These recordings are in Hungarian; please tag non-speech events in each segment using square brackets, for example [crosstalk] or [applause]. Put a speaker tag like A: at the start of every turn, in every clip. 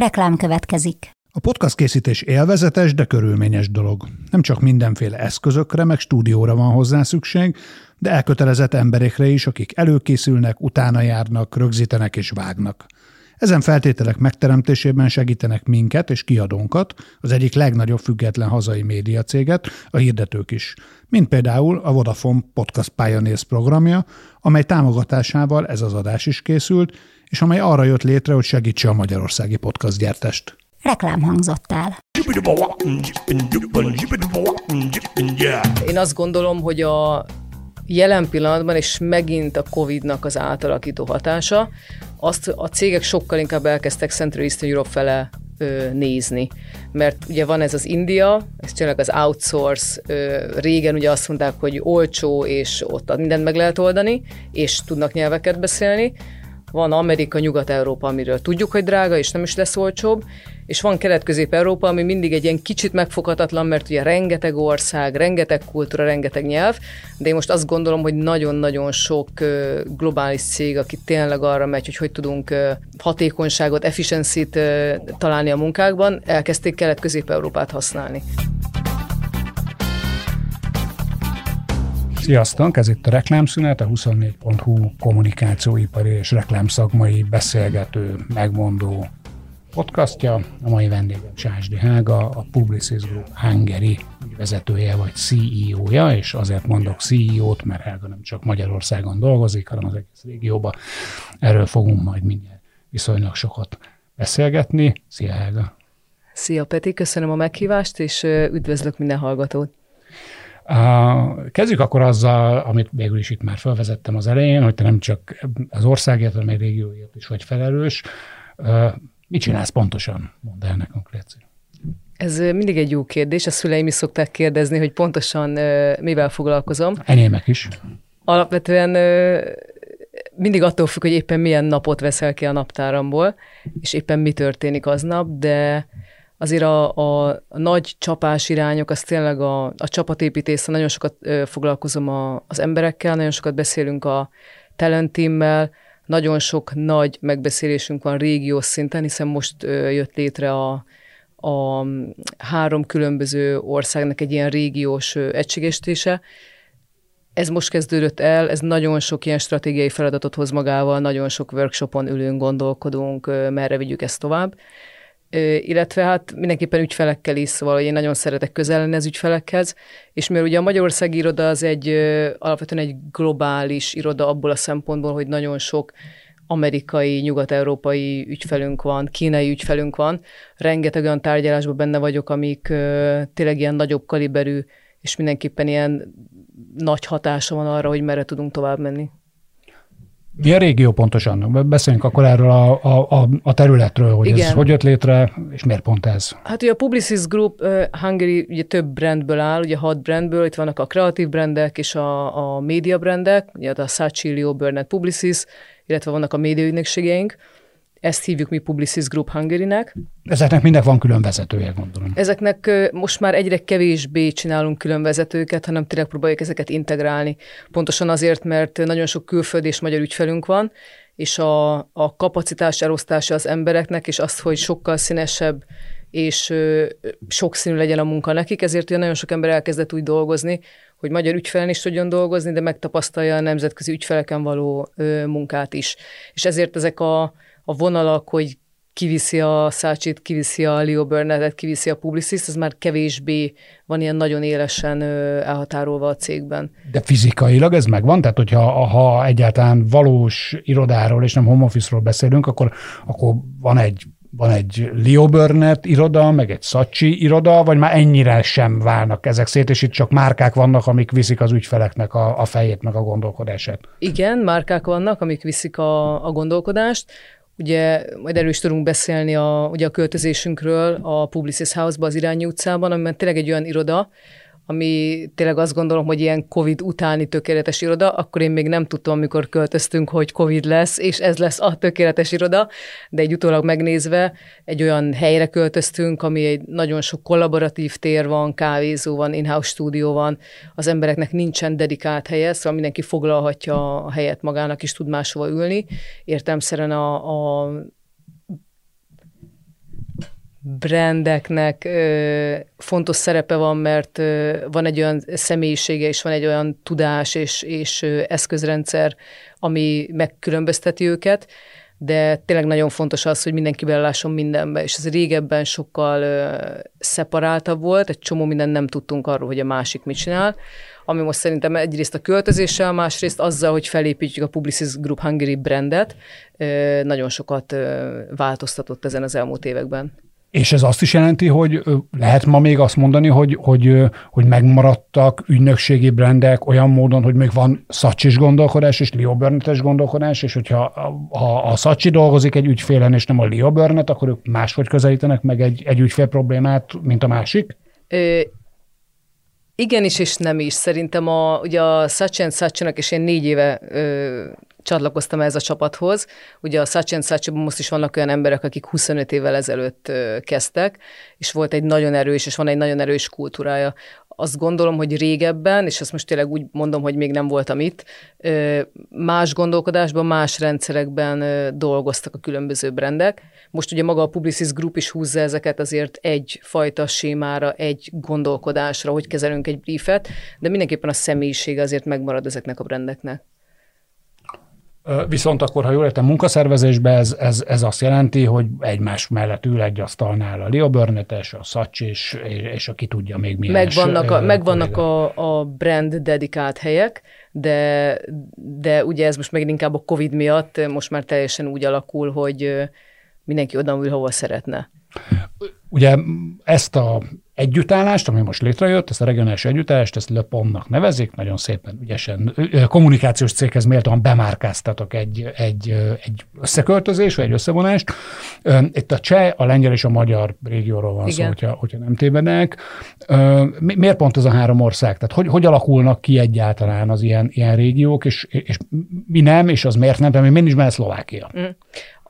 A: Reklám következik.
B: A podcast készítés élvezetes, de körülményes dolog. Nem csak mindenféle eszközökre, meg stúdióra van hozzá szükség, de elkötelezett emberekre is, akik előkészülnek, utána járnak, rögzítenek és vágnak. Ezen feltételek megteremtésében segítenek minket és kiadónkat, az egyik legnagyobb független hazai médiacéget, a hirdetők is, mint például a Vodafone Podcast Pioneers programja, amely támogatásával ez az adás is készült, és amely arra jött létre, hogy segítse a magyarországi podcast gyártást.
A: Reklám hangzott el.
C: Én azt gondolom, hogy a jelen pillanatban, és megint a Covid-nak az átalakító hatása, azt a cégek sokkal inkább elkezdtek Central Eastern Europe fele ö, nézni. Mert ugye van ez az India, ez tényleg az outsource, ö, régen ugye azt mondták, hogy olcsó, és ott mindent meg lehet oldani, és tudnak nyelveket beszélni, van Amerika, Nyugat-Európa, amiről tudjuk, hogy drága, és nem is lesz olcsóbb, és van Kelet-Közép-Európa, ami mindig egy ilyen kicsit megfoghatatlan, mert ugye rengeteg ország, rengeteg kultúra, rengeteg nyelv, de én most azt gondolom, hogy nagyon-nagyon sok globális cég, aki tényleg arra megy, hogy hogy tudunk hatékonyságot, efficiency-t találni a munkákban, elkezdték Kelet-Közép-Európát használni.
B: Sziasztok! Ez itt a Reklámszünet, a 24.hu kommunikációipari és reklámszakmai beszélgető, megmondó podcastja. A mai vendégem Sásdi Hága, a Publicis Group Hungary vezetője vagy CEO-ja, és azért mondok CEO-t, mert Hága nem csak Magyarországon dolgozik, hanem az egész régióban. Erről fogunk majd mindjárt viszonylag sokat beszélgetni. Szia Hága!
C: Szia Peti, köszönöm a meghívást, és üdvözlök minden hallgatót!
B: Kezdjük akkor azzal, amit végül is itt már felvezettem az elején, hogy te nem csak az országért, hanem egy régióért is vagy felelős. Mit csinálsz pontosan? Mondd el nekünk, Léci.
C: Ez mindig egy jó kérdés. A szüleim is szokták kérdezni, hogy pontosan mivel foglalkozom.
B: Enyémek is.
C: Alapvetően mindig attól függ, hogy éppen milyen napot veszel ki a naptáramból, és éppen mi történik aznap, de azért a, a, a nagy csapás irányok, az tényleg a, a csapatépítés, nagyon sokat ö, foglalkozom a, az emberekkel, nagyon sokat beszélünk a talent teammel, nagyon sok nagy megbeszélésünk van régiós szinten, hiszen most jött létre a, a három különböző országnak egy ilyen régiós ö, egységesítése. Ez most kezdődött el, ez nagyon sok ilyen stratégiai feladatot hoz magával, nagyon sok workshopon ülünk, gondolkodunk, merre vigyük ezt tovább illetve hát mindenképpen ügyfelekkel is, szóval én nagyon szeretek közel lenni az ügyfelekhez, és mivel ugye a Magyarországi iroda az egy alapvetően egy globális iroda abból a szempontból, hogy nagyon sok amerikai, nyugat-európai ügyfelünk van, kínai ügyfelünk van, rengeteg olyan tárgyalásban benne vagyok, amik tényleg ilyen nagyobb kaliberű, és mindenképpen ilyen nagy hatása van arra, hogy merre tudunk tovább menni.
B: Mi a régió pontosan? Beszéljünk akkor erről a, a, a területről, hogy Igen. ez hogy jött létre, és miért pont ez?
C: Hát ugye a Publicis Group uh, Hungary ugye több brandből áll, ugye hat brandből, itt vannak a kreatív brandek és a, a média brandek, ugye a Saatchi, Leo Burnett Publicis, illetve vannak a média ügynökségeink. Ezt hívjuk mi Publicis Group Hungary-nek.
B: Ezeknek minden van külön vezetője, gondolom.
C: Ezeknek most már egyre kevésbé csinálunk külön vezetőket, hanem tényleg próbáljuk ezeket integrálni. Pontosan azért, mert nagyon sok külföldi és magyar ügyfelünk van, és a, a kapacitás elosztása az embereknek, és az, hogy sokkal színesebb és sokszínű legyen a munka nekik, ezért ugye nagyon sok ember elkezdett úgy dolgozni, hogy magyar ügyfelen is tudjon dolgozni, de megtapasztalja a nemzetközi ügyfeleken való ö, munkát is. És ezért ezek a a vonalak, hogy kiviszi a Szácsit, kiviszi a Leo Burnettet, kiviszi a Publicis, ez már kevésbé van ilyen nagyon élesen elhatárolva a cégben.
B: De fizikailag ez megvan? Tehát, hogyha ha egyáltalán valós irodáról és nem home office-ról beszélünk, akkor, akkor van egy van egy Leo Burnett iroda, meg egy Szacsi iroda, vagy már ennyire sem válnak ezek szét, és itt csak márkák vannak, amik viszik az ügyfeleknek a, a fejét, meg a gondolkodását.
C: Igen, márkák vannak, amik viszik a, a gondolkodást. Ugye majd erről is tudunk beszélni a, ugye a költözésünkről a Publicis House-ba az Irányi utcában, amiben tényleg egy olyan iroda, ami tényleg azt gondolom, hogy ilyen Covid utáni tökéletes iroda, akkor én még nem tudtam, amikor költöztünk, hogy Covid lesz, és ez lesz a tökéletes iroda, de egy utólag megnézve egy olyan helyre költöztünk, ami egy nagyon sok kollaboratív tér van, kávézó van, in-house stúdió van, az embereknek nincsen dedikált helye, szóval mindenki foglalhatja a helyet magának, és tud máshova ülni. Értemszerűen a, a brandeknek ö, fontos szerepe van, mert ö, van egy olyan személyisége, és van egy olyan tudás és, és ö, eszközrendszer, ami megkülönbözteti őket, de tényleg nagyon fontos az, hogy mindenki belelásson mindenbe, és ez régebben sokkal ö, szeparáltabb volt, egy csomó mindent nem tudtunk arról, hogy a másik mit csinál, ami most szerintem egyrészt a költözéssel, másrészt azzal, hogy felépítjük a Publicis Group Hungary brandet, ö, nagyon sokat ö, változtatott ezen az elmúlt években.
B: És ez azt is jelenti, hogy lehet ma még azt mondani, hogy, hogy, hogy megmaradtak ügynökségi brendek olyan módon, hogy még van szacsis gondolkodás és Leo Burnett-es gondolkodás, és hogyha ha a Szacsi dolgozik egy ügyfélen, és nem a Leo Burnett, akkor ők máshogy közelítenek meg egy, egy ügyfél problémát, mint a másik? Ö,
C: igenis és nem is. Szerintem a, ugye a Sachin Sacsinak, és én négy éve ö, csatlakoztam ez a csapathoz. Ugye a Sachin Sacsiban most is vannak olyan emberek, akik 25 évvel ezelőtt kezdtek, és volt egy nagyon erős, és van egy nagyon erős kultúrája azt gondolom, hogy régebben, és ezt most tényleg úgy mondom, hogy még nem voltam itt, más gondolkodásban, más rendszerekben dolgoztak a különböző brendek. Most ugye maga a Publicis Group is húzza ezeket azért egy fajta sémára, egy gondolkodásra, hogy kezelünk egy briefet, de mindenképpen a személyiség azért megmarad ezeknek a brendeknek.
B: Viszont akkor, ha jól értem, munkaszervezésben ez, ez, ez azt jelenti, hogy egymás mellett ül egy asztalnál a Leo Burnett-es, a Szacs, és, és aki tudja még milyen.
C: Megvannak, a, megvannak a, a brand dedikált helyek, de, de ugye ez most megint inkább a Covid miatt most már teljesen úgy alakul, hogy mindenki oda ül, hova szeretne.
B: Ugye ezt a együttállást, ami most létrejött, ezt a regionális együttállást, ezt Lepomnak nevezik, nagyon szépen ügyesen kommunikációs céghez méltóan bemárkáztatok egy, egy, egy összeköltözés, vagy egy összevonást. Itt a cseh, a lengyel és a magyar régióról van Igen. szó, hogyha, hogyha nem tévedek. Miért pont ez a három ország? Tehát hogy, hogy alakulnak ki egyáltalán az ilyen, ilyen régiók, és, és mi nem, és az miért nem, mert nincs benne Szlovákia? Mm.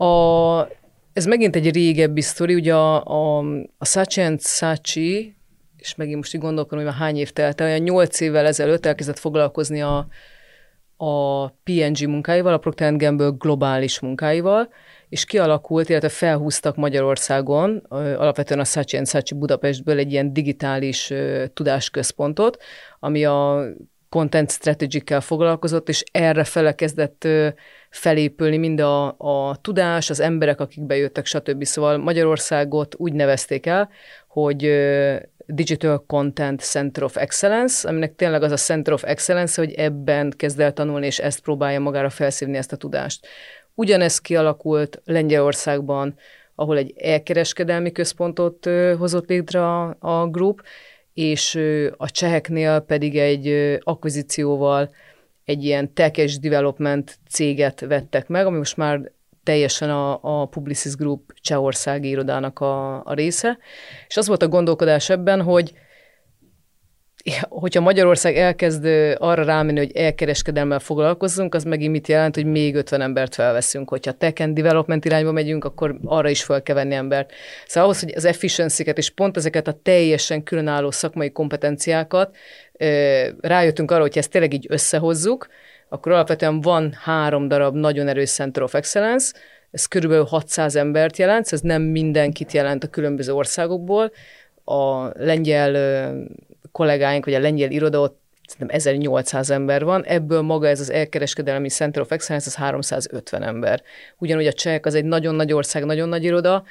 C: A ez megint egy régebbi sztori, ugye a, a, a Sachi and Sachi, és megint most így gondolkodom, hogy már hány év telt el, olyan nyolc évvel ezelőtt elkezdett foglalkozni a, a PNG munkáival, a Procter Gamble globális munkáival, és kialakult, illetve felhúztak Magyarországon, alapvetően a Sachi Sachi Budapestből egy ilyen digitális tudásközpontot, ami a content strategy foglalkozott, és erre fele kezdett felépülni mind a, a tudás, az emberek, akik bejöttek, stb. Szóval Magyarországot úgy nevezték el, hogy Digital Content Center of Excellence, aminek tényleg az a Center of Excellence, hogy ebben kezd el tanulni, és ezt próbálja magára felszívni ezt a tudást. Ugyanez kialakult Lengyelországban, ahol egy elkereskedelmi központot hozott létre a, a grup, és a cseheknél pedig egy akvizícióval egy ilyen tech development céget vettek meg, ami most már teljesen a, a Publicis Group csehországi irodának a, a része. És az volt a gondolkodás ebben, hogy hogyha Magyarország elkezd arra rámenni, hogy elkereskedelmmel foglalkozzunk, az megint mit jelent, hogy még 50 embert felveszünk. Hogyha tech and development irányba megyünk, akkor arra is fel kell venni embert. Szóval ahhoz, hogy az efficiency és pont ezeket a teljesen különálló szakmai kompetenciákat rájöttünk arra, hogy ezt tényleg így összehozzuk, akkor alapvetően van három darab nagyon erős Center of Excellence, ez körülbelül 600 embert jelent, ez nem mindenkit jelent a különböző országokból. A lengyel kollégáink, vagy a lengyel iroda ott szerintem 1800 ember van, ebből maga ez az elkereskedelmi Center of Excellence, az 350 ember. Ugyanúgy a csehek az egy nagyon nagy ország, nagyon nagy iroda,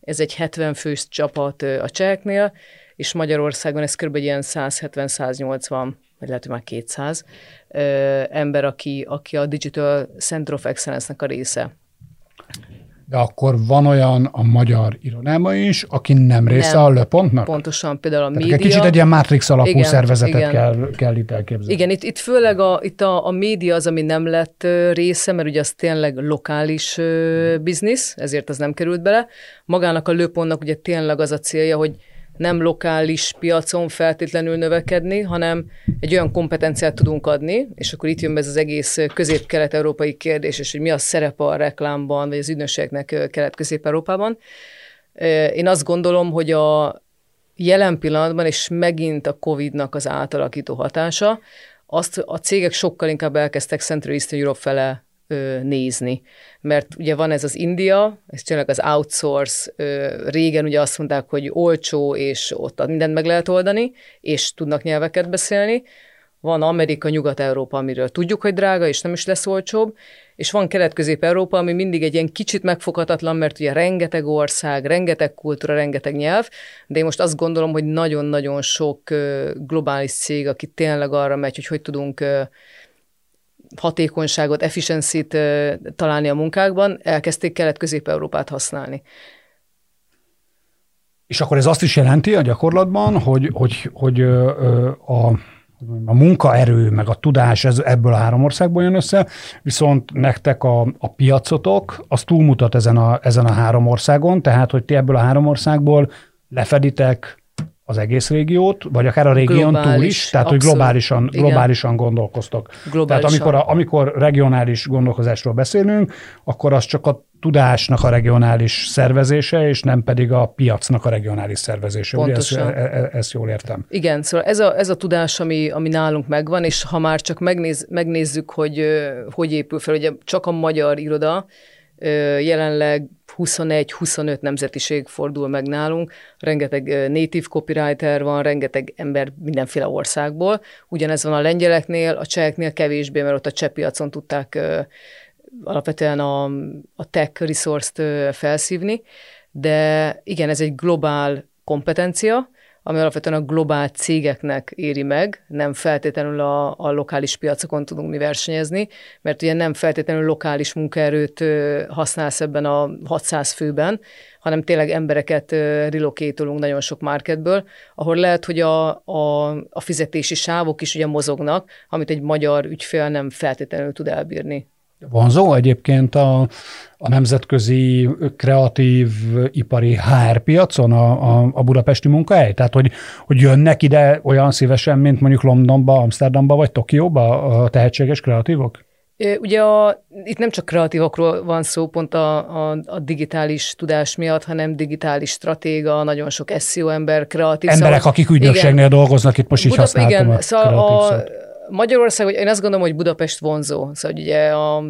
C: ez egy 70 fős csapat a cseheknél, és Magyarországon ez kb. ilyen 170-180, vagy lehet, hogy már 200 ö, ember, aki, aki a Digital Center of Excellence-nek a része.
B: De akkor van olyan a magyar irodában is, aki nem része nem, a löpontnak?
C: Pontosan, például a Tehát média.
B: Kicsit egy ilyen Matrix alapú igen, szervezetet igen. Kell, kell itt elképzelni.
C: Igen, itt, itt főleg a, itt a, a média az, ami nem lett része, mert ugye az tényleg lokális biznisz, ezért az nem került bele. Magának a löpontnak ugye tényleg az a célja, hogy nem lokális piacon feltétlenül növekedni, hanem egy olyan kompetenciát tudunk adni, és akkor itt jön be ez az egész közép-kelet-európai kérdés, és hogy mi a szerepe a reklámban, vagy az ügynökségnek kelet-közép-európában. Én azt gondolom, hogy a jelen pillanatban, és megint a COVID-nak az átalakító hatása, azt a cégek sokkal inkább elkezdtek Central Eastern Europe fele nézni. Mert ugye van ez az India, ez tényleg az outsource, régen ugye azt mondták, hogy olcsó, és ott mindent meg lehet oldani, és tudnak nyelveket beszélni. Van Amerika, Nyugat-Európa, amiről tudjuk, hogy drága, és nem is lesz olcsóbb, és van Kelet-Közép-Európa, ami mindig egy ilyen kicsit megfoghatatlan, mert ugye rengeteg ország, rengeteg kultúra, rengeteg nyelv, de én most azt gondolom, hogy nagyon-nagyon sok globális cég, aki tényleg arra megy, hogy hogy tudunk hatékonyságot, efficiency-t találni a munkákban, elkezdték Kelet-Közép-Európát használni.
B: És akkor ez azt is jelenti a gyakorlatban, hogy, hogy, hogy a a munkaerő, meg a tudás ez, ebből a három országból jön össze, viszont nektek a, a piacotok, az túlmutat ezen a, ezen a három országon, tehát hogy ti ebből a három országból lefeditek az egész régiót, vagy akár a régión Globális, túl is, tehát abszolút. hogy globálisan, globálisan gondolkoztok. Globálisan. Tehát amikor, a, amikor regionális gondolkozásról beszélünk, akkor az csak a tudásnak a regionális szervezése, és nem pedig a piacnak a regionális szervezése. Pontosan. Ugye ezt, e, e, ezt jól értem.
C: Igen, szóval ez a, ez a tudás, ami, ami nálunk megvan, és ha már csak megnéz, megnézzük, hogy hogy épül fel, ugye csak a magyar iroda, jelenleg 21-25 nemzetiség fordul meg nálunk, rengeteg native copywriter van, rengeteg ember mindenféle országból. Ugyanez van a lengyeleknél, a cseheknél kevésbé, mert ott a cseh piacon tudták alapvetően a, a tech resource-t felszívni, de igen, ez egy globál kompetencia, ami alapvetően a globál cégeknek éri meg, nem feltétlenül a, a lokális piacokon tudunk mi versenyezni, mert ugye nem feltétlenül lokális munkaerőt használsz ebben a 600 főben, hanem tényleg embereket relokétolunk nagyon sok marketből, ahol lehet, hogy a, a, a fizetési sávok is ugye mozognak, amit egy magyar ügyfél nem feltétlenül tud elbírni.
B: Vonzó egyébként a, a nemzetközi kreatív ipari HR piacon a, a, a budapesti munkahely? Tehát, hogy, hogy jönnek ide olyan szívesen, mint mondjuk Londonba, Amsterdamba vagy Tokióba a tehetséges kreatívok?
C: Ugye a, itt nem csak kreatívokról van szó pont a, a, a digitális tudás miatt, hanem digitális stratéga, nagyon sok SEO ember, kreatív.
B: Emberek, szóval, akik ügynökségnél igen, dolgoznak, itt most így Budap, használtam igen, a szóval a,
C: Magyarország, én azt gondolom, hogy Budapest vonzó. Szóval ugye a,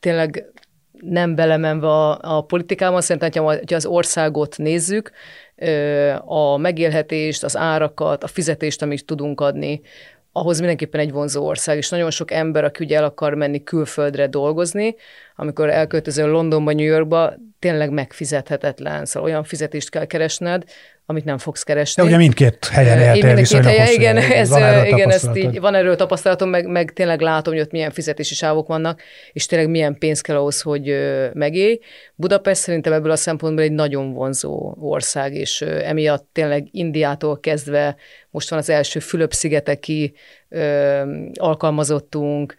C: tényleg nem belemenve a, a politikában, szerintem, hogyha az országot nézzük, a megélhetést, az árakat, a fizetést, amit tudunk adni, ahhoz mindenképpen egy vonzó ország, és nagyon sok ember, aki ugye el akar menni külföldre dolgozni, amikor elköltözöl Londonba, New Yorkba, tényleg megfizethetetlen, szóval olyan fizetést kell keresned, amit nem fogsz keresni.
B: De ugye mindkét helyen éltél
C: mindkét helyen, igen, ez, van igen ezt így, van erről tapasztalatom, meg, meg tényleg látom, hogy ott milyen fizetési sávok vannak, és tényleg milyen pénz kell ahhoz, hogy megélj. Budapest szerintem ebből a szempontból egy nagyon vonzó ország, és emiatt tényleg Indiától kezdve most van az első Fülöp-szigeteki alkalmazottunk,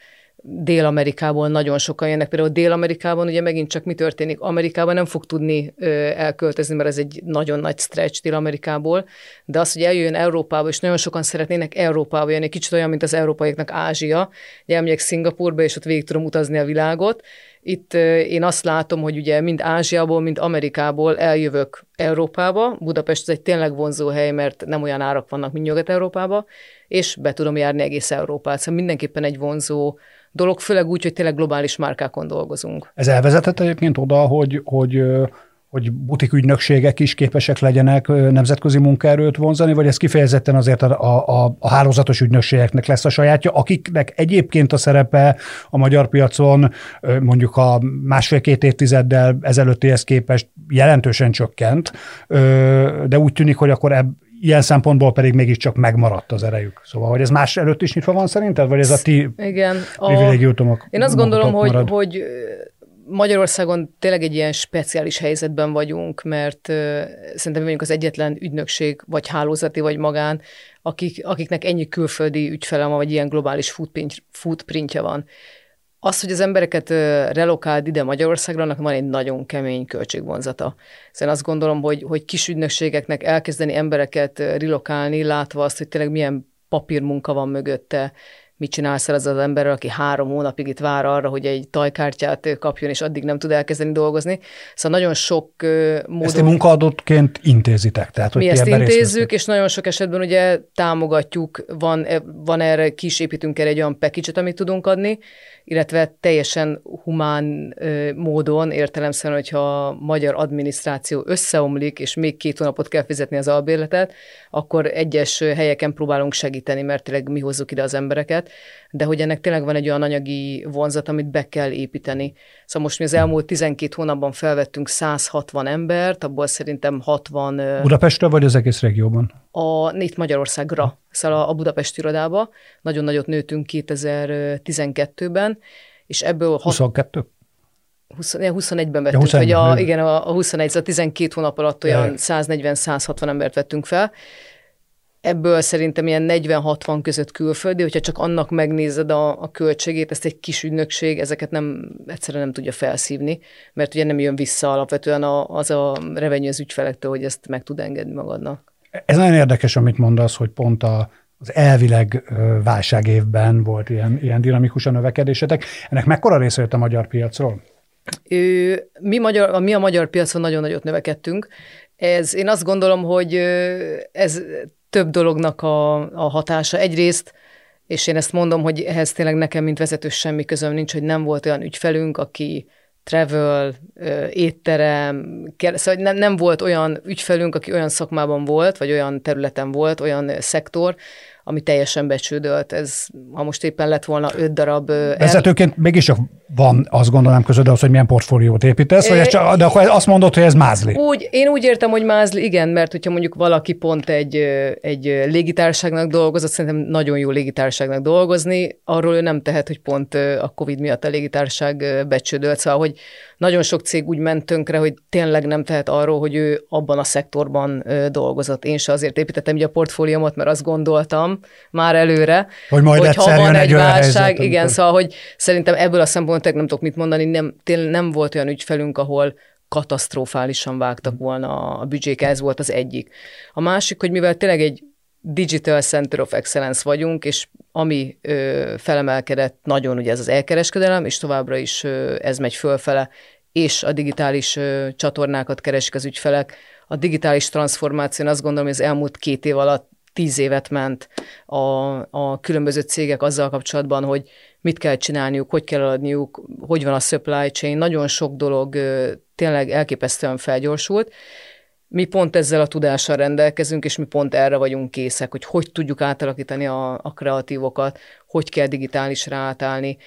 C: Dél-Amerikából nagyon sokan jönnek. Például Dél-Amerikában ugye megint csak mi történik? Amerikában nem fog tudni ö, elköltözni, mert ez egy nagyon nagy stretch Dél-Amerikából, de az, hogy eljön Európába, és nagyon sokan szeretnének Európába jönni, kicsit olyan, mint az európaiaknak Ázsia, hogy elmegyek Szingapurba, és ott végig tudom utazni a világot. Itt ö, én azt látom, hogy ugye mind Ázsiából, mind Amerikából eljövök Európába. Budapest ez egy tényleg vonzó hely, mert nem olyan árak vannak, mint Nyugat-Európába, és be tudom járni egész Európát. Szóval mindenképpen egy vonzó dolog, főleg úgy, hogy tényleg globális márkákon dolgozunk.
B: Ez elvezetett egyébként oda, hogy, hogy hogy butik ügynökségek is képesek legyenek nemzetközi munkaerőt vonzani, vagy ez kifejezetten azért a, a, a hálózatos ügynökségeknek lesz a sajátja, akiknek egyébként a szerepe a magyar piacon mondjuk a másfél-két évtizeddel ezelőttihez képest jelentősen csökkent, de úgy tűnik, hogy akkor ebb, ilyen szempontból pedig mégiscsak megmaradt az erejük. Szóval, hogy ez más előtt is nyitva van szerinted, vagy ez a ti
C: Igen,
B: privilégiumok?
C: Én azt gondolom, hogy, hogy Magyarországon tényleg egy ilyen speciális helyzetben vagyunk, mert uh, szerintem vagyunk az egyetlen ügynökség, vagy hálózati, vagy magán, akik, akiknek ennyi külföldi ügyfele van, vagy ilyen globális footprint, footprintja van. Az, hogy az embereket relokáld ide Magyarországra, annak van egy nagyon kemény költségvonzata. Szóval azt gondolom, hogy, hogy kis ügynökségeknek elkezdeni embereket relokálni, látva azt, hogy tényleg milyen papírmunka van mögötte, mit csinálsz el az az emberrel, aki három hónapig itt vár arra, hogy egy tajkártyát kapjon, és addig nem tud elkezdeni dolgozni. Szóval nagyon sok módon...
B: Ezt munkaadóként intézitek? Tehát, hogy
C: mi ezt intézzük, és nagyon sok esetben ugye támogatjuk, van, van erre, kisépítünk erre egy olyan package amit tudunk adni, illetve teljesen humán módon, értelemszerűen, hogyha a magyar adminisztráció összeomlik, és még két hónapot kell fizetni az albérletet, akkor egyes helyeken próbálunk segíteni, mert tényleg mi hozzuk ide az embereket, de hogy ennek tényleg van egy olyan anyagi vonzat, amit be kell építeni. Szóval most mi az elmúlt 12 hónapban felvettünk 160 embert, abból szerintem 60...
B: Budapestre vagy az egész régióban?
C: A, itt Magyarországra, szóval a Budapesti irodába. Nagyon nagyot nőttünk 2012-ben, és ebből...
B: 22?
C: 20, 21-ben vettünk, ja, 21, vagy a, igen, a, a 21, szóval 12 hónap alatt olyan 140-160 embert vettünk fel, ebből szerintem ilyen 40-60 között külföldi, hogyha csak annak megnézed a, a költségét, ezt egy kis ügynökség, ezeket nem, egyszerűen nem tudja felszívni, mert ugye nem jön vissza alapvetően a, az a revenue az ügyfelektől, hogy ezt meg tud engedni magadnak.
B: Ez nagyon érdekes, amit mondasz, hogy pont a, az elvileg válságévben volt ilyen, ilyen dinamikus a növekedésetek. Ennek mekkora része jött a magyar piacról?
C: Ő, mi, magyar, mi a magyar piacon nagyon nagyot növekedtünk. Ez, én azt gondolom, hogy ez több dolognak a, a hatása. Egyrészt, és én ezt mondom, hogy ehhez tényleg nekem, mint vezető semmi közöm nincs, hogy nem volt olyan ügyfelünk, aki travel, étterem, szóval nem, nem volt olyan ügyfelünk, aki olyan szakmában volt, vagy olyan területen volt, olyan szektor, ami teljesen becsődölt. Ez, ha most éppen lett volna öt darab...
B: Vezetőként el... mégiscsak van, azt gondolom között az, hogy milyen portfóliót építesz, vagy csak, de akkor azt mondod, hogy ez mázli.
C: Úgy, én úgy értem, hogy mázli, igen, mert hogyha mondjuk valaki pont egy, egy légitárságnak dolgozott, szerintem nagyon jó légitárságnak dolgozni, arról ő nem tehet, hogy pont a Covid miatt a légitárság becsődölt. Szóval, hogy nagyon sok cég úgy ment tönkre, hogy tényleg nem tehet arról, hogy ő abban a szektorban dolgozott. Én se azért építettem így a portfóliómat, mert azt gondoltam már előre,
B: hogy majd hogy ha van egy, válság, helyzet,
C: igen, amikor... szóval, hogy szerintem ebből a szempontból nem tudok mit mondani, nem, tényleg nem volt olyan ügyfelünk, ahol katasztrofálisan vágtak volna a büdzsék, ez volt az egyik. A másik, hogy mivel tényleg egy Digital Center of Excellence vagyunk, és ami ö, felemelkedett nagyon, ugye ez az elkereskedelem, és továbbra is ö, ez megy fölfele, és a digitális ö, csatornákat keresik az ügyfelek. A digitális transformáció, azt gondolom, hogy az elmúlt két év alatt tíz évet ment a, a különböző cégek azzal kapcsolatban, hogy mit kell csinálniuk, hogy kell adniuk, hogy van a supply chain, nagyon sok dolog tényleg elképesztően felgyorsult, mi pont ezzel a tudással rendelkezünk, és mi pont erre vagyunk készek, hogy hogy tudjuk átalakítani a, a kreatívokat, hogy kell digitálisra átállni,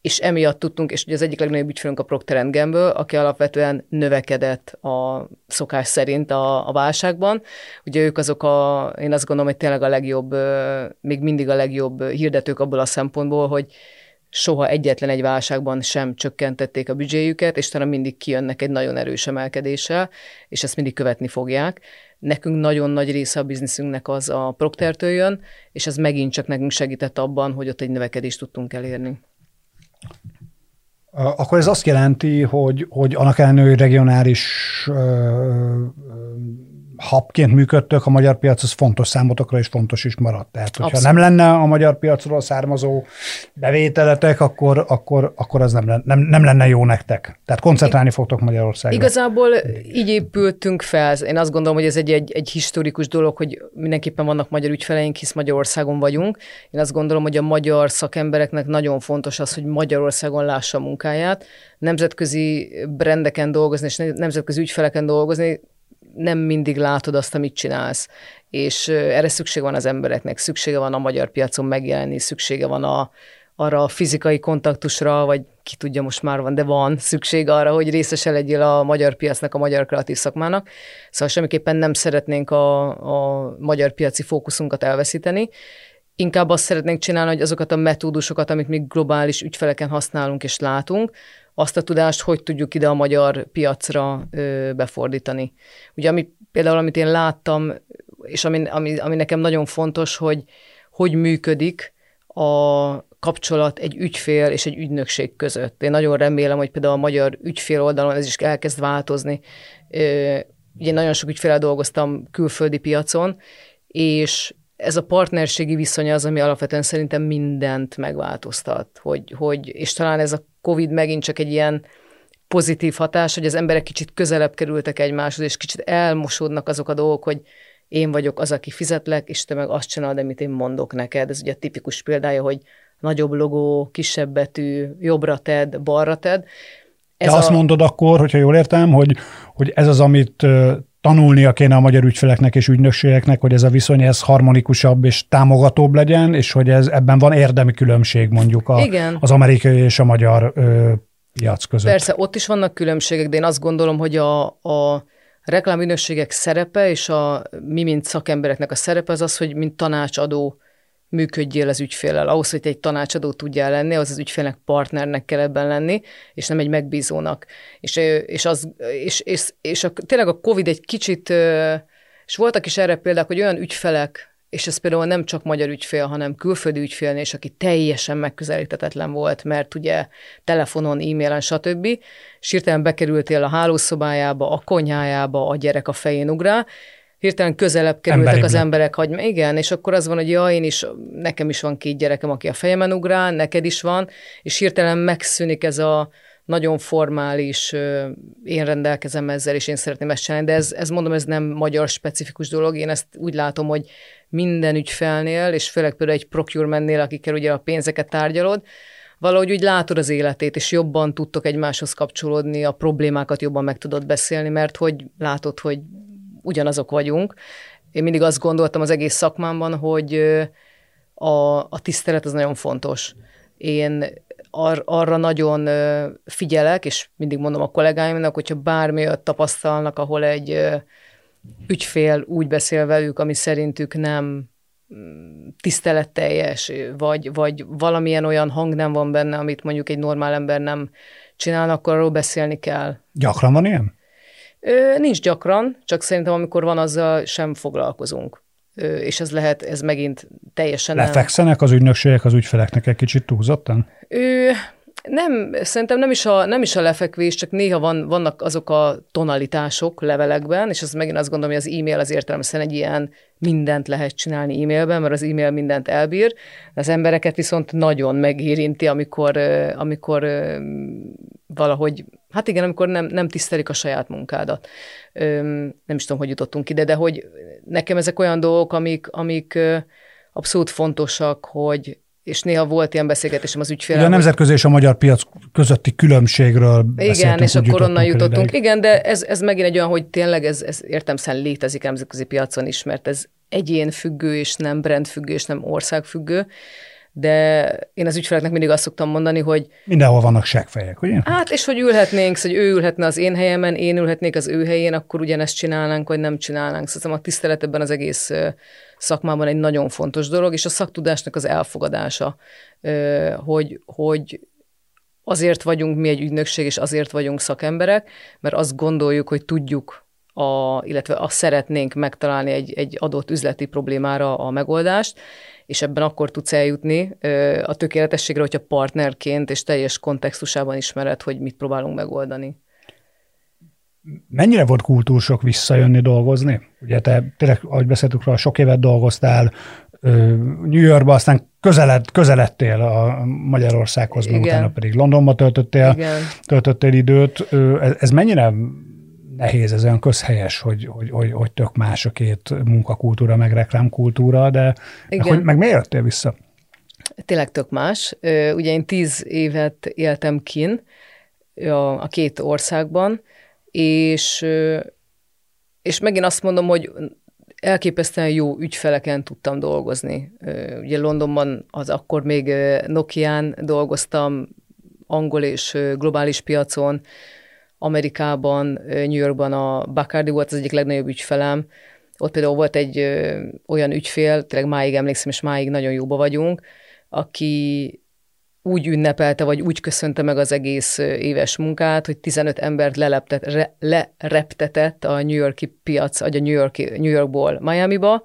C: és emiatt tudtunk, és ugye az egyik legnagyobb ügyfelünk a Procter Gamble, aki alapvetően növekedett a szokás szerint a, a válságban. Ugye ők azok a, én azt gondolom, hogy tényleg a legjobb, még mindig a legjobb hirdetők abból a szempontból, hogy soha egyetlen egy válságban sem csökkentették a büdzséjüket, és talán mindig kijönnek egy nagyon erős emelkedéssel, és ezt mindig követni fogják. Nekünk nagyon nagy része a bizniszünknek az a Proctertől jön, és ez megint csak nekünk segített abban, hogy ott egy növekedést tudtunk elérni.
B: Akkor ez azt jelenti, hogy, hogy annak ellenőri regionális habként működtök, a magyar piac az fontos számotokra és fontos is maradt. Tehát, hogyha Abszolút. nem lenne a magyar piacról származó bevételetek, akkor, akkor, akkor az nem lenne, nem, nem lenne jó nektek. Tehát koncentrálni fogtok Magyarországra.
C: Igazából így épültünk fel. Én azt gondolom, hogy ez egy, egy, egy historikus dolog, hogy mindenképpen vannak magyar ügyfeleink, hisz Magyarországon vagyunk. Én azt gondolom, hogy a magyar szakembereknek nagyon fontos az, hogy Magyarországon lássa a munkáját, nemzetközi brendeken dolgozni, és nemzetközi ügyfeleken dolgozni, nem mindig látod azt, amit csinálsz. És erre szükség van az embereknek, szüksége van a magyar piacon megjelenni, szüksége van a, arra a fizikai kontaktusra, vagy ki tudja, most már van, de van szükség arra, hogy részese legyél a magyar piacnak, a magyar kreatív szakmának. Szóval semmiképpen nem szeretnénk a, a magyar piaci fókuszunkat elveszíteni, inkább azt szeretnénk csinálni, hogy azokat a metódusokat, amit mi globális ügyfeleken használunk és látunk, azt a tudást hogy tudjuk ide a magyar piacra ö, befordítani. Ugye ami, például, amit én láttam, és ami, ami, ami nekem nagyon fontos, hogy hogy működik a kapcsolat egy ügyfél és egy ügynökség között. Én nagyon remélem, hogy például a magyar ügyfél oldalon ez is elkezd változni. Ugye nagyon sok ügyfél dolgoztam külföldi piacon, és ez a partnerségi viszony az, ami alapvetően szerintem mindent megváltoztat, hogy, hogy, és talán ez a Covid megint csak egy ilyen pozitív hatás, hogy az emberek kicsit közelebb kerültek egymáshoz, és kicsit elmosódnak azok a dolgok, hogy én vagyok az, aki fizetlek, és te meg azt csinálod, amit én mondok neked. Ez ugye a tipikus példája, hogy nagyobb logó, kisebb betű, jobbra ted, balra ted.
B: Ez Te a... azt mondod akkor, hogyha jól értem, hogy, hogy ez az, amit tanulnia kéne a magyar ügyfeleknek és ügynökségeknek, hogy ez a viszony ez harmonikusabb és támogatóbb legyen, és hogy ez ebben van érdemi különbség mondjuk a, Igen. az amerikai és a magyar ö, piac között.
C: Persze, ott is vannak különbségek, de én azt gondolom, hogy a, a reklámügynökségek szerepe és a mi, mint szakembereknek a szerepe az az, hogy mint tanácsadó működjél az ügyfélel. Ahhoz, hogy te egy tanácsadó tudjál lenni, az az ügyfélnek partnernek kell ebben lenni, és nem egy megbízónak. És, és, az, és, és, és a, tényleg a Covid egy kicsit, és voltak is erre példák, hogy olyan ügyfelek, és ez például nem csak magyar ügyfél, hanem külföldi ügyfélnél és aki teljesen megközelíthetetlen volt, mert ugye telefonon, e-mailen, stb. És hirtelen bekerültél a hálószobájába, a konyhájába, a gyerek a fején ugrál, hirtelen közelebb kerültek Emberibb. az emberek, hogy igen, és akkor az van, hogy ja, én is, nekem is van két gyerekem, aki a fejemen ugrál, neked is van, és hirtelen megszűnik ez a nagyon formális, én rendelkezem ezzel, és én szeretném ezt csinálni, de ez, ez mondom, ez nem magyar specifikus dolog, én ezt úgy látom, hogy minden ügyfelnél, és főleg például egy procurementnél, akikkel ugye a pénzeket tárgyalod, valahogy úgy látod az életét, és jobban tudtok egymáshoz kapcsolódni, a problémákat jobban meg tudod beszélni, mert hogy látod, hogy ugyanazok vagyunk. Én mindig azt gondoltam az egész szakmámban, hogy a, a tisztelet az nagyon fontos. Én ar, arra nagyon figyelek, és mindig mondom a kollégáimnak, hogyha bármi tapasztalnak, ahol egy ügyfél úgy beszél velük, ami szerintük nem mm, tiszteletteljes, vagy, vagy valamilyen olyan hang nem van benne, amit mondjuk egy normál ember nem csinál, akkor arról beszélni kell.
B: Gyakran van ilyen?
C: Ö, nincs gyakran, csak szerintem amikor van, azzal sem foglalkozunk. Ö, és ez lehet, ez megint teljesen
B: Lefekszenek nem... az ügynökségek az ügyfeleknek egy kicsit túlzottan?
C: Nem, szerintem nem is, a, nem is a lefekvés, csak néha van, vannak azok a tonalitások levelekben, és az megint azt gondolom, hogy az e-mail az értelemszerűen egy ilyen mindent lehet csinálni e-mailben, mert az e-mail mindent elbír. Az embereket viszont nagyon megérinti, amikor, amikor valahogy, hát igen, amikor nem, nem tisztelik a saját munkádat. Nem is tudom, hogy jutottunk ide, de hogy nekem ezek olyan dolgok, amik, amik abszolút fontosak, hogy és néha volt ilyen beszélgetésem az ügyfélel.
B: a nemzetközi és a magyar piac közötti különbségről
C: Igen, és akkor onnan jutottunk. Ideig. Igen, de ez, ez megint egy olyan, hogy tényleg ez, ez értemszerűen létezik nemzetközi piacon is, mert ez egyén függő, és nem brand függő, és nem ország függő de én az ügyfeleknek mindig azt szoktam mondani, hogy...
B: Mindenhol vannak seggfejek, ugye?
C: Hát, és hogy ülhetnénk, hogy ő ülhetne az én helyemen, én ülhetnék az ő helyén, akkor ugyanezt csinálnánk, vagy nem csinálnánk. Szóval a tisztelet ebben az egész szakmában egy nagyon fontos dolog, és a szaktudásnak az elfogadása, hogy, hogy azért vagyunk mi egy ügynökség, és azért vagyunk szakemberek, mert azt gondoljuk, hogy tudjuk a, illetve azt szeretnénk megtalálni egy, egy adott üzleti problémára a megoldást, és ebben akkor tudsz eljutni a tökéletességre, hogyha partnerként és teljes kontextusában ismered, hogy mit próbálunk megoldani.
B: Mennyire volt kultúrsok visszajönni dolgozni? Ugye te tényleg, ahogy beszéltük róla, sok évet dolgoztál New Yorkba, aztán közeled, közeledtél a Magyarországhoz, meg utána pedig Londonba töltöttél, Igen. töltöttél időt. Ez mennyire nehéz, ez olyan közhelyes, hogy, hogy, hogy, hogy tök más a két munkakultúra, meg reklámkultúra, de meg, hogy, meg miért jöttél vissza?
C: Tényleg tök más. Ugye én tíz évet éltem kin a, a két országban, és, és megint azt mondom, hogy elképesztően jó ügyfeleken tudtam dolgozni. Ugye Londonban az akkor még Nokián dolgoztam, angol és globális piacon, Amerikában, New Yorkban a Bacardi volt az egyik legnagyobb ügyfelem. Ott például volt egy ö, olyan ügyfél, tényleg máig emlékszem, és máig nagyon jóba vagyunk, aki úgy ünnepelte, vagy úgy köszönte meg az egész éves munkát, hogy 15 embert leleptet, re, lereptetett a New Yorki piac, vagy a New, Yorki, New Yorkból Miami-ba,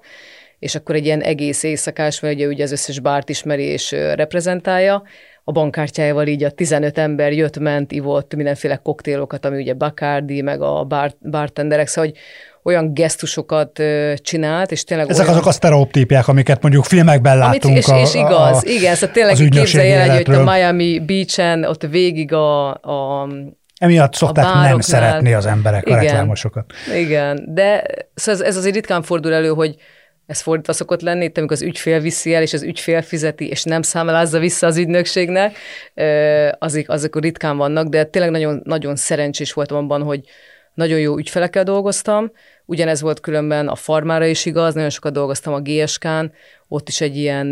C: és akkor egy ilyen egész éjszakás, vagy ugye, ugye az összes bárt ismeri és reprezentálja, a bankkártyájával így a 15 ember jött, ment, ivott mindenféle koktélokat, ami ugye Bacardi, meg a bar, bartenderek, szóval hogy olyan gesztusokat csinált, és tényleg
B: Ezek
C: olyan...
B: azok a sztereotípiák, amiket mondjuk filmekben látunk. Amit,
C: és, a, és igaz, a, igen, szóval tényleg képzelj el, hogy a Miami Beach-en ott végig a, a
B: Emiatt szokták nem szeretni az emberek igen, a reklámosokat.
C: Igen, de szóval ez, ez azért ritkán fordul elő, hogy ez fordítva szokott lenni, itt amikor az ügyfél viszi el, és az ügyfél fizeti, és nem számlázza vissza az ügynökségnek, azok, azok ritkán vannak, de tényleg nagyon, nagyon szerencsés voltam abban, hogy nagyon jó ügyfelekkel dolgoztam, ugyanez volt különben a farmára is igaz, nagyon sokat dolgoztam a GSK-n, ott is egy ilyen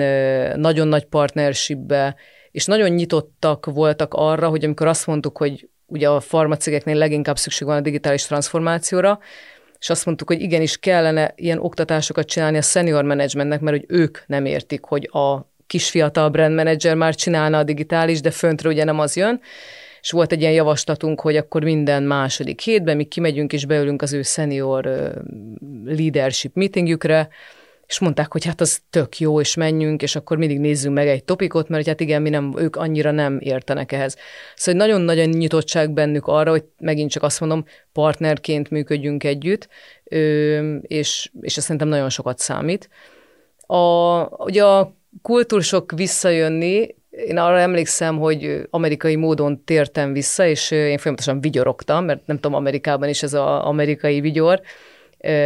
C: nagyon nagy partnershipbe, és nagyon nyitottak voltak arra, hogy amikor azt mondtuk, hogy ugye a farmacégeknél leginkább szükség van a digitális transformációra, és azt mondtuk, hogy igenis kellene ilyen oktatásokat csinálni a senior managementnek, mert hogy ők nem értik, hogy a kis fiatal brand manager már csinálna a digitális, de föntről ugye nem az jön, és volt egy ilyen javaslatunk, hogy akkor minden második hétben mi kimegyünk és beülünk az ő senior leadership meetingjükre, és mondták, hogy hát az tök jó, és menjünk, és akkor mindig nézzünk meg egy topikot, mert hát igen, mi nem, ők annyira nem értenek ehhez. Szóval nagyon-nagyon nyitottság bennük arra, hogy megint csak azt mondom, partnerként működjünk együtt, és, és ez szerintem nagyon sokat számít. A, ugye a kultúrsok visszajönni, én arra emlékszem, hogy amerikai módon tértem vissza, és én folyamatosan vigyorogtam, mert nem tudom, Amerikában is ez az amerikai vigyor,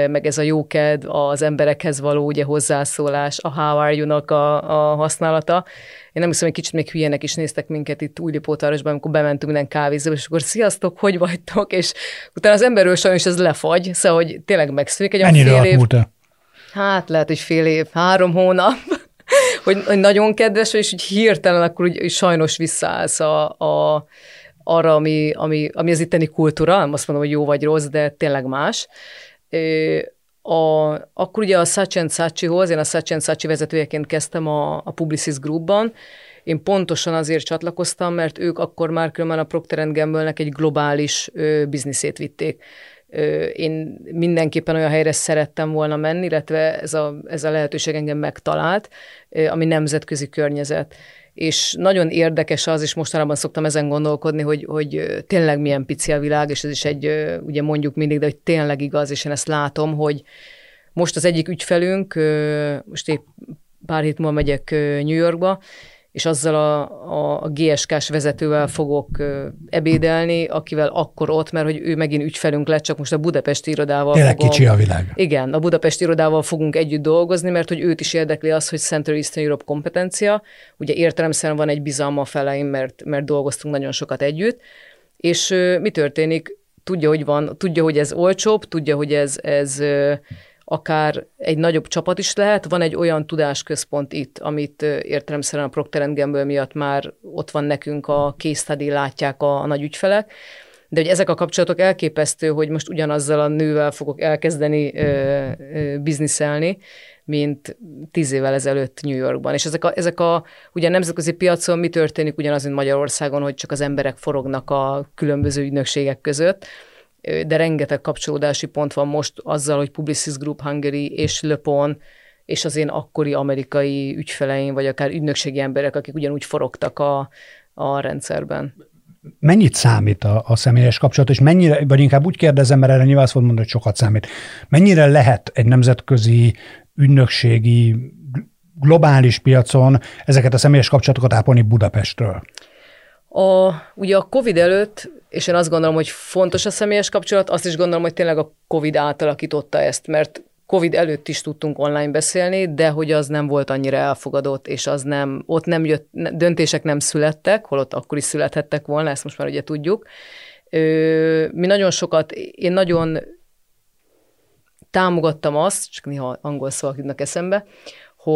C: meg ez a jóked, az emberekhez való ugye hozzászólás, a how are you-nak a, a használata. Én nem hiszem, hogy kicsit még hülyének is néztek minket itt Újlipótárosban, amikor bementünk minden kávézóba, és akkor sziasztok, hogy vagytok, és utána az emberről sajnos ez lefagy, szóval, hogy tényleg megszűnik egy
B: Ennyire fél év.
C: Hát lehet, hogy fél év, három hónap, [laughs] hogy, hogy nagyon kedves, és úgy hirtelen akkor úgy, úgy sajnos visszaállsz a, a, arra, ami, ami, ami az itteni kultúra, nem azt mondom, hogy jó vagy rossz, de tényleg más. A, akkor ugye a Sachen Sachihoz, én a Sachen Sachi vezetőjeként kezdtem a, a Publicis Groupban, én pontosan azért csatlakoztam, mert ők akkor már különben a Procter Gamble-nek egy globális ö, bizniszét vitték. Ö, én mindenképpen olyan helyre szerettem volna menni, illetve ez a, ez a lehetőség engem megtalált, ö, ami nemzetközi környezet és nagyon érdekes az, és mostanában szoktam ezen gondolkodni, hogy, hogy tényleg milyen pici a világ, és ez is egy, ugye mondjuk mindig, de hogy tényleg igaz, és én ezt látom, hogy most az egyik ügyfelünk, most épp pár hét múlva megyek New Yorkba, és azzal a, a, GSK-s vezetővel fogok ebédelni, akivel akkor ott, mert hogy ő megint ügyfelünk lett, csak most a budapesti irodával
B: Tényleg fogom, kicsi a világ.
C: Igen, a budapesti irodával fogunk együtt dolgozni, mert hogy őt is érdekli az, hogy Central Eastern Europe kompetencia. Ugye értelemszerűen van egy bizalma feleim, mert, mert dolgoztunk nagyon sokat együtt, és mi történik? Tudja, hogy van, tudja, hogy ez olcsóbb, tudja, hogy ez, ez akár egy nagyobb csapat is lehet. Van egy olyan tudásközpont itt, amit értelemszerűen a Procter Gamble miatt már ott van nekünk a case látják a, a nagy ügyfelek, de hogy ezek a kapcsolatok elképesztő, hogy most ugyanazzal a nővel fogok elkezdeni ö, ö, bizniszelni, mint tíz évvel ezelőtt New Yorkban. És ezek a, ezek a, ugye a nemzetközi piacon mi történik ugyanaz, mint Magyarországon, hogy csak az emberek forognak a különböző ügynökségek között, de rengeteg kapcsolódási pont van most azzal, hogy Publicis Group Hungary és Le Pon, és az én akkori amerikai ügyfeleim, vagy akár ügynökségi emberek, akik ugyanúgy forogtak a, a rendszerben.
B: Mennyit számít a, a személyes kapcsolat, és mennyire, vagy inkább úgy kérdezem, mert erre nyilván azt mondani, hogy sokat számít. Mennyire lehet egy nemzetközi ügynökségi globális piacon ezeket a személyes kapcsolatokat ápolni Budapestről?
C: A, ugye a COVID előtt, és én azt gondolom, hogy fontos a személyes kapcsolat, azt is gondolom, hogy tényleg a COVID átalakította ezt, mert COVID előtt is tudtunk online beszélni, de hogy az nem volt annyira elfogadott, és az nem, ott nem jött, döntések nem születtek, holott akkor is születhettek volna, ezt most már ugye tudjuk. Mi nagyon sokat, én nagyon támogattam azt, csak néha angol szavak jutnak eszembe,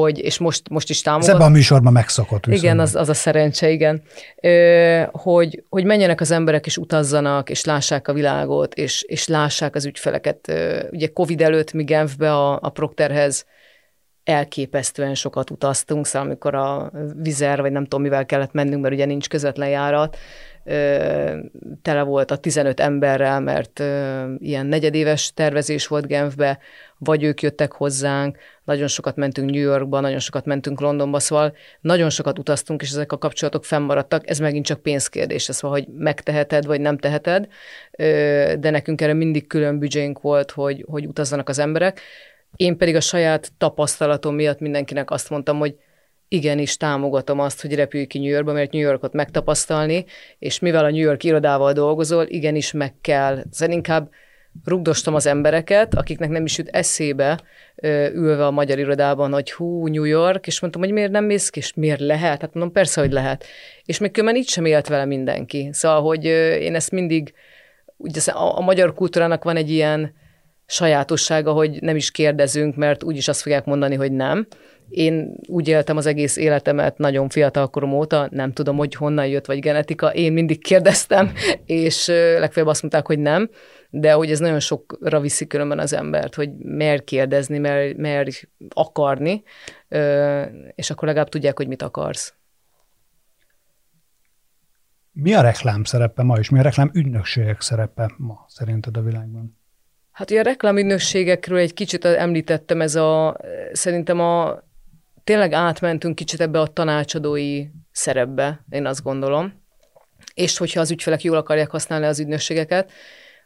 C: hogy, és most, most is támogat.
B: Ez ebben a műsorban megszokott.
C: Viszont. Igen, az, az a szerencse, igen. Ö, hogy, hogy menjenek az emberek, és utazzanak, és lássák a világot, és, és lássák az ügyfeleket. Ö, ugye Covid előtt mi Genfbe a, a Procterhez elképesztően sokat utaztunk, szóval amikor a vizer, vagy nem tudom mivel kellett mennünk, mert ugye nincs közvetlen járat, tele volt a 15 emberrel, mert ilyen negyedéves tervezés volt Genfbe, vagy ők jöttek hozzánk, nagyon sokat mentünk New Yorkba, nagyon sokat mentünk Londonba, szóval nagyon sokat utaztunk, és ezek a kapcsolatok fennmaradtak. Ez megint csak pénzkérdés, szóval, hogy megteheted, vagy nem teheted, de nekünk erre mindig külön büdzsénk volt, hogy, hogy utazzanak az emberek. Én pedig a saját tapasztalatom miatt mindenkinek azt mondtam, hogy igenis támogatom azt, hogy repülj ki New Yorkba, mert New Yorkot megtapasztalni, és mivel a New York irodával dolgozol, igenis meg kell. Szóval inkább rugdostam az embereket, akiknek nem is jut eszébe ülve a magyar irodában, hogy hú, New York, és mondtam, hogy miért nem mész ki, és miért lehet? Hát mondom, persze, hogy lehet. És még különben így sem élt vele mindenki. Szóval, hogy én ezt mindig, ugye a, a magyar kultúrának van egy ilyen sajátossága, hogy nem is kérdezünk, mert úgyis azt fogják mondani, hogy nem. Én úgy éltem az egész életemet nagyon fiatal korom óta, nem tudom, hogy honnan jött, vagy genetika. Én mindig kérdeztem, [laughs] és legfeljebb azt mondták, hogy nem, de hogy ez nagyon sokra viszi különben az embert, hogy mer kérdezni, mer, mer akarni, és akkor legalább tudják, hogy mit akarsz.
D: Mi a reklám szerepe ma, és mi a reklám ügynökségek szerepe ma szerinted a világban?
C: Hát ugye a reklámügynökségekről egy kicsit említettem, ez a, szerintem a, tényleg átmentünk kicsit ebbe a tanácsadói szerepbe, én azt gondolom. És hogyha az ügyfelek jól akarják használni az ügynökségeket,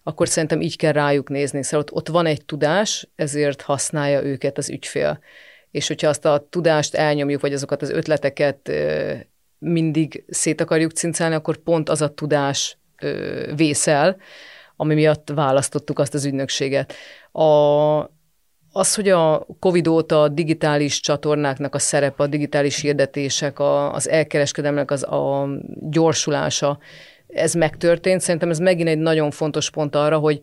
C: akkor szerintem így kell rájuk nézni. Szóval ott, ott van egy tudás, ezért használja őket az ügyfél. És hogyha azt a tudást elnyomjuk, vagy azokat az ötleteket mindig szét akarjuk cincálni, akkor pont az a tudás vészel, ami miatt választottuk azt az ügynökséget. A, az, hogy a COVID óta a digitális csatornáknak a szerepe, a digitális hirdetések, a, az elkereskedelmek az a gyorsulása, ez megtörtént. Szerintem ez megint egy nagyon fontos pont arra, hogy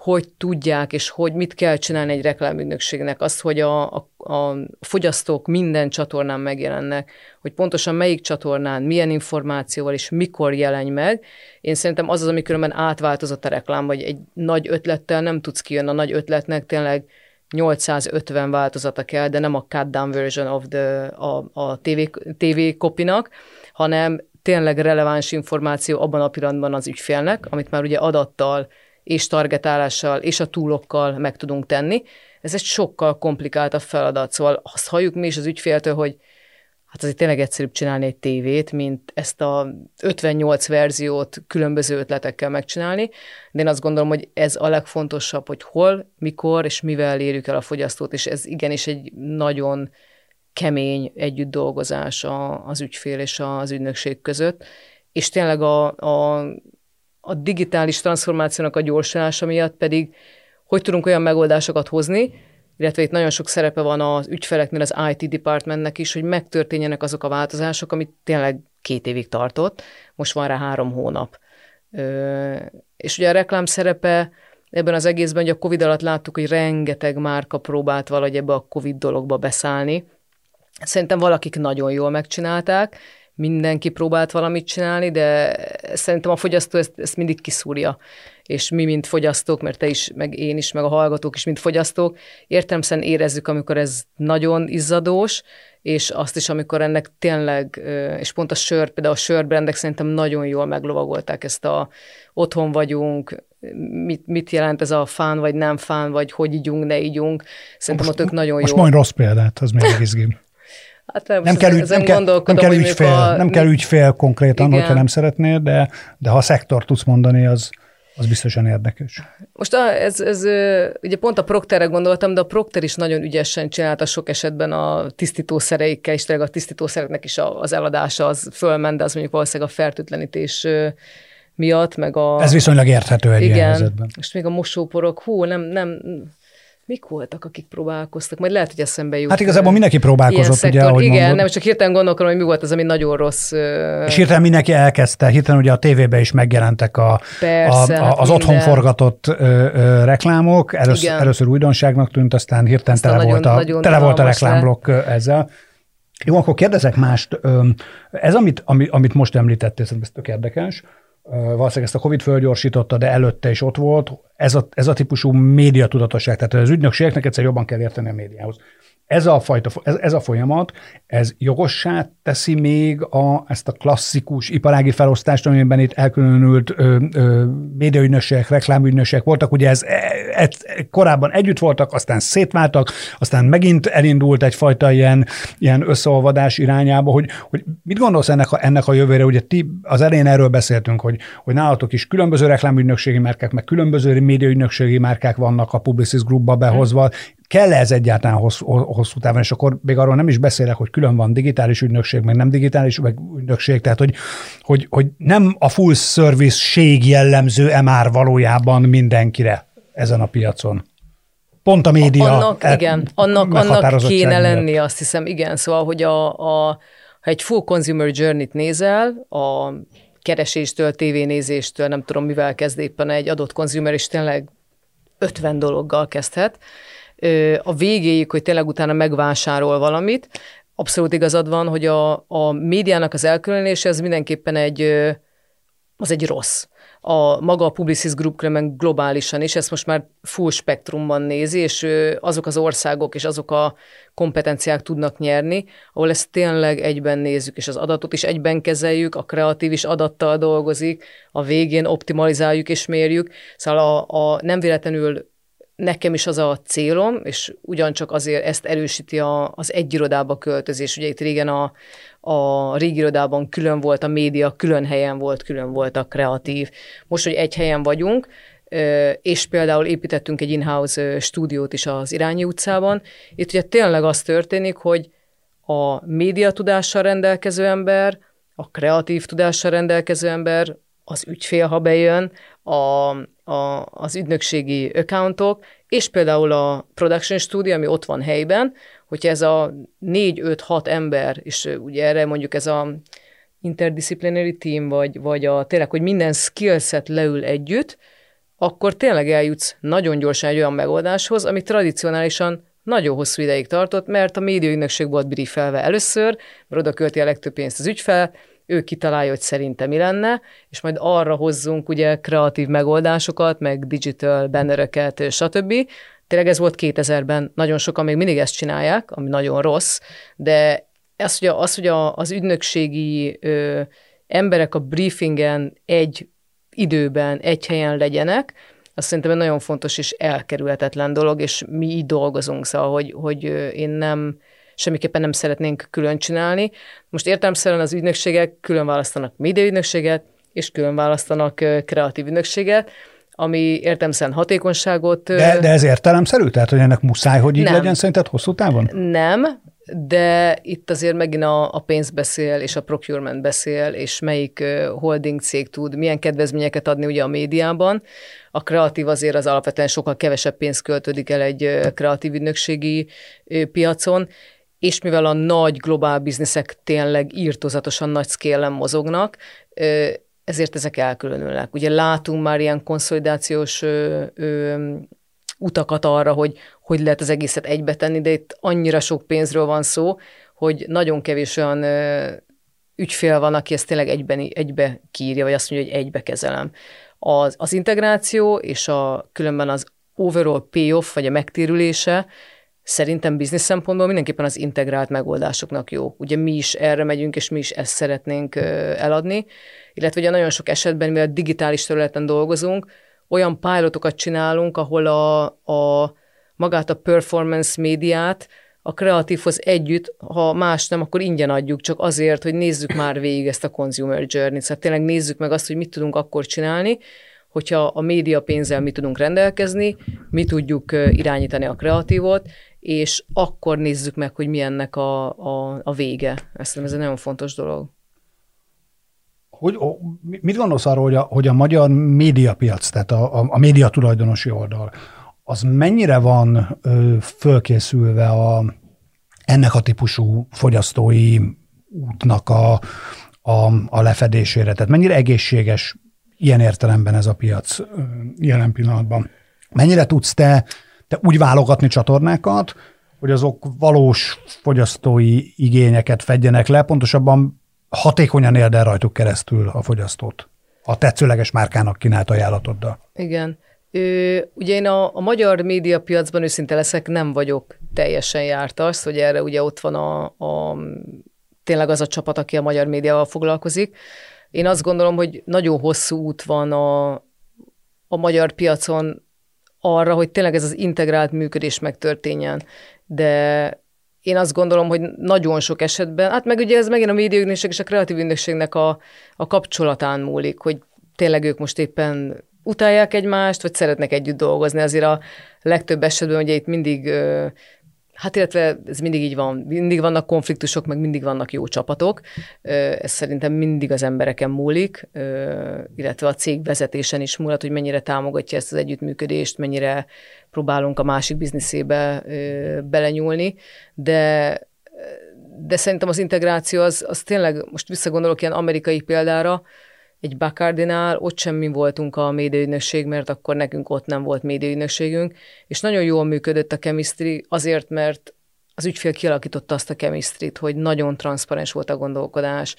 C: hogy tudják, és hogy mit kell csinálni egy reklámügynökségnek. Az, hogy a, a, a fogyasztók minden csatornán megjelennek, hogy pontosan melyik csatornán, milyen információval és mikor jelenj meg. Én szerintem az az, ami különben átváltozott a reklám, vagy egy nagy ötlettel nem tudsz kijönni. A nagy ötletnek tényleg 850 változata kell, de nem a cut down version of the, a, a TV, TV kopinak, hanem tényleg releváns információ abban a pillanatban az ügyfélnek, amit már ugye adattal és targetálással és a túlokkal meg tudunk tenni. Ez egy sokkal komplikáltabb feladat, szóval azt halljuk mi is az ügyféltől, hogy hát azért tényleg egyszerűbb csinálni egy tévét, mint ezt a 58 verziót különböző ötletekkel megcsinálni, de én azt gondolom, hogy ez a legfontosabb, hogy hol, mikor és mivel érjük el a fogyasztót, és ez igenis egy nagyon kemény együtt dolgozás az ügyfél és az ügynökség között, és tényleg a, a, a digitális transformációnak a gyorsulása miatt pedig hogy tudunk olyan megoldásokat hozni, illetve itt nagyon sok szerepe van az ügyfeleknél, az IT departmentnek is, hogy megtörténjenek azok a változások, amit tényleg két évig tartott, most van rá három hónap. Ö, és ugye a reklám szerepe ebben az egészben, hogy a Covid alatt láttuk, hogy rengeteg márka próbált valahogy ebbe a Covid dologba beszállni. Szerintem valakik nagyon jól megcsinálták, mindenki próbált valamit csinálni, de szerintem a fogyasztó ezt, ezt mindig kiszúrja. És mi, mint fogyasztók, mert te is, meg én is, meg a hallgatók is, mint fogyasztók, értelemszerűen érezzük, amikor ez nagyon izzadós, és azt is, amikor ennek tényleg, és pont a sör, például a sörbrendek szerintem nagyon jól meglovagolták ezt a otthon vagyunk, mit, mit jelent ez a fán, vagy nem fán, vagy hogy ígyunk, ne ígyunk. Szerintem most, ott ők nagyon
D: most
C: jó.
D: Most mondj rossz példát, az még izgim.
C: Hát nem, nem, kell, ügy, nem, kell,
D: nem kell ügyfél, a, nem kell ügyfél konkrétan, igen. hogyha nem szeretnéd, de, de ha a szektor tudsz mondani, az, az biztosan érdekes.
C: Most a, ez, ez, ugye pont a Procterre gondoltam, de a Procter is nagyon ügyesen csinálta sok esetben a tisztítószereikkel, és tényleg a tisztítószereknek is az eladása az fölment, de az mondjuk valószínűleg a fertőtlenítés miatt, meg a...
D: Ez viszonylag érthető egy igen, ilyen helyzetben.
C: Most még a mosóporok, hú, nem, nem, mik voltak, akik próbálkoztak? Majd lehet, hogy eszembe jut.
D: Hát igazából mindenki próbálkozott, ugye, ahogy
C: Igen,
D: mondod.
C: nem csak hirtelen gondolkodom, hogy mi volt az, ami nagyon rossz.
D: És hirtelen mindenki elkezdte, hirtelen ugye a tévében is megjelentek a, Persze, a, a, hát az otthon minden. forgatott ö, ö, reklámok. Először, először újdonságnak tűnt, aztán hirtelen aztán tele, nagyon, volt a, nagyon tele volt a reklámblokk ezzel. Jó, akkor kérdezek mást. Ez, amit, amit most említettél, szerintem ez tök érdekes, valószínűleg ezt a Covid fölgyorsította, de előtte is ott volt. Ez a, ez a típusú médiatudatosság, tehát az ügynökségeknek egyszer jobban kell érteni a médiához.
B: Ez a, fajta, ez, ez a folyamat, ez jogossá teszi még a, ezt a klasszikus iparági felosztást, amiben itt elkülönült ö, ö, médiaügynökségek, reklámügynökségek voltak, ugye ez, ez korábban együtt voltak, aztán szétváltak, aztán megint elindult egyfajta ilyen, ilyen összeolvadás irányába, hogy, hogy mit gondolsz ennek a, ennek a jövőre, ugye ti az elején erről beszéltünk, hogy, hogy nálatok is különböző reklámügynökségi márkák, meg különböző médiaügynökségi márkák vannak a Publicis Groupba behozva, kell ez egyáltalán hosszú, hosszú távon, és akkor még arról nem is beszélek, hogy külön van digitális ügynökség, meg nem digitális meg ügynökség, tehát hogy, hogy, hogy nem a full service-ség jellemző-e már valójában mindenkire ezen a piacon. Pont a média.
C: Annak, el, igen, annak, annak kéne lenni, azt hiszem, igen. Szóval, hogy a, a, ha egy full consumer journey-t nézel, a kereséstől, tévénézéstől, nem tudom, mivel kezd éppen egy adott consumer, és tényleg 50 dologgal kezdhet, a végéig, hogy tényleg utána megvásárol valamit. Abszolút igazad van, hogy a, a médiának az elkülönése az mindenképpen egy, az egy rossz. A maga a Publicis Group különben globálisan is, ezt most már full spektrumban nézi, és azok az országok és azok a kompetenciák tudnak nyerni, ahol ezt tényleg egyben nézzük, és az adatot is egyben kezeljük, a kreatív is adattal dolgozik, a végén optimalizáljuk és mérjük. Szóval a, a nem véletlenül nekem is az a célom, és ugyancsak azért ezt erősíti a, az egy irodába költözés. Ugye itt régen a, a régi irodában külön volt a média, külön helyen volt, külön volt a kreatív. Most, hogy egy helyen vagyunk, és például építettünk egy in-house stúdiót is az Irányi utcában. Itt ugye tényleg az történik, hogy a média tudással rendelkező ember, a kreatív tudással rendelkező ember, az ügyfél, ha bejön, a, a, az ügynökségi accountok, és például a production studio, ami ott van helyben, hogyha ez a 4-5-6 ember, és ugye erre mondjuk ez a interdisciplinary team, vagy, vagy a, tényleg, hogy minden skillset leül együtt, akkor tényleg eljutsz nagyon gyorsan egy olyan megoldáshoz, ami tradicionálisan nagyon hosszú ideig tartott, mert a médiaügynökség volt briefelve először, mert oda költi a legtöbb pénzt az ügyfel, ő kitalálja, hogy szerinte mi lenne, és majd arra hozzunk ugye kreatív megoldásokat, meg digital bannereket, stb. Tényleg ez volt 2000-ben, nagyon sokan még mindig ezt csinálják, ami nagyon rossz, de ez, hogy, az, hogy a, az ügynökségi ö, emberek a briefingen egy időben, egy helyen legyenek, azt szerintem egy nagyon fontos és elkerülhetetlen dolog, és mi így dolgozunk, szóval, hogy, hogy én nem, semmiképpen nem szeretnénk külön csinálni. Most értelemszerűen az ügynökségek külön választanak médiaügynökséget, és külön választanak kreatív ügynökséget, ami értelmszerűen hatékonyságot...
B: De, de ez értelemszerű? Tehát, hogy ennek muszáj, hogy így nem. legyen szerinted hosszú távon?
C: Nem, de itt azért megint a, a pénz beszél, és a procurement beszél, és melyik holding cég tud milyen kedvezményeket adni ugye a médiában. A kreatív azért az alapvetően sokkal kevesebb pénzt költődik el egy kreatív ügynökségi piacon, és mivel a nagy globál bizniszek tényleg írtozatosan nagy szkélen mozognak, ezért ezek elkülönülnek. Ugye látunk már ilyen konszolidációs ö, ö, utakat arra, hogy hogy lehet az egészet egybetenni, de itt annyira sok pénzről van szó, hogy nagyon kevés olyan ö, ügyfél van, aki ezt tényleg egyben, egybe kírja, vagy azt mondja, hogy egybe kezelem. Az, az integráció és a különben az overall payoff, vagy a megtérülése szerintem biznisz szempontból mindenképpen az integrált megoldásoknak jó. Ugye mi is erre megyünk, és mi is ezt szeretnénk eladni, illetve ugye nagyon sok esetben, mivel digitális területen dolgozunk, olyan pilotokat csinálunk, ahol a, a magát a performance médiát a kreatívhoz együtt, ha más nem, akkor ingyen adjuk, csak azért, hogy nézzük már végig ezt a consumer journey-t. Szóval tényleg nézzük meg azt, hogy mit tudunk akkor csinálni, hogyha a média pénzzel mi tudunk rendelkezni, mi tudjuk irányítani a kreatívot, és akkor nézzük meg, hogy mi ennek a, a, a vége. Ezt ez egy nagyon fontos dolog.
B: Hogy, mit gondolsz arról, hogy a, hogy a magyar médiapiac, tehát a, a, a média tulajdonosi oldal, az mennyire van ö, fölkészülve a, ennek a típusú fogyasztói útnak a, a, a lefedésére? Tehát mennyire egészséges ilyen értelemben ez a piac jelen pillanatban? Mennyire tudsz te te úgy válogatni csatornákat, hogy azok valós fogyasztói igényeket fedjenek le, pontosabban hatékonyan érd rajtuk keresztül a fogyasztót a tetszőleges márkának kínált ajánlatoddal.
C: Igen. Ö, ugye én a, a magyar médiapiacban őszinte leszek, nem vagyok teljesen járt azt, hogy erre ugye ott van a, a tényleg az a csapat, aki a magyar médiával foglalkozik. Én azt gondolom, hogy nagyon hosszú út van a, a magyar piacon arra, hogy tényleg ez az integrált működés megtörténjen. De én azt gondolom, hogy nagyon sok esetben, hát meg ugye ez megint a médiaügynökség és a kreatív ügynökségnek a, a kapcsolatán múlik, hogy tényleg ők most éppen utálják egymást, vagy szeretnek együtt dolgozni. Azért a legtöbb esetben ugye itt mindig Hát illetve ez mindig így van, mindig vannak konfliktusok, meg mindig vannak jó csapatok. Ez szerintem mindig az embereken múlik, illetve a cég vezetésen is múlhat, hogy mennyire támogatja ezt az együttműködést, mennyire próbálunk a másik bizniszébe belenyúlni, de de szerintem az integráció az, az tényleg, most visszagondolok ilyen amerikai példára, egy Bacardinál, ott sem mi voltunk a médiaügynökség, mert akkor nekünk ott nem volt médiaügynökségünk, és nagyon jól működött a chemistry azért, mert az ügyfél kialakította azt a chemistry hogy nagyon transzparens volt a gondolkodás,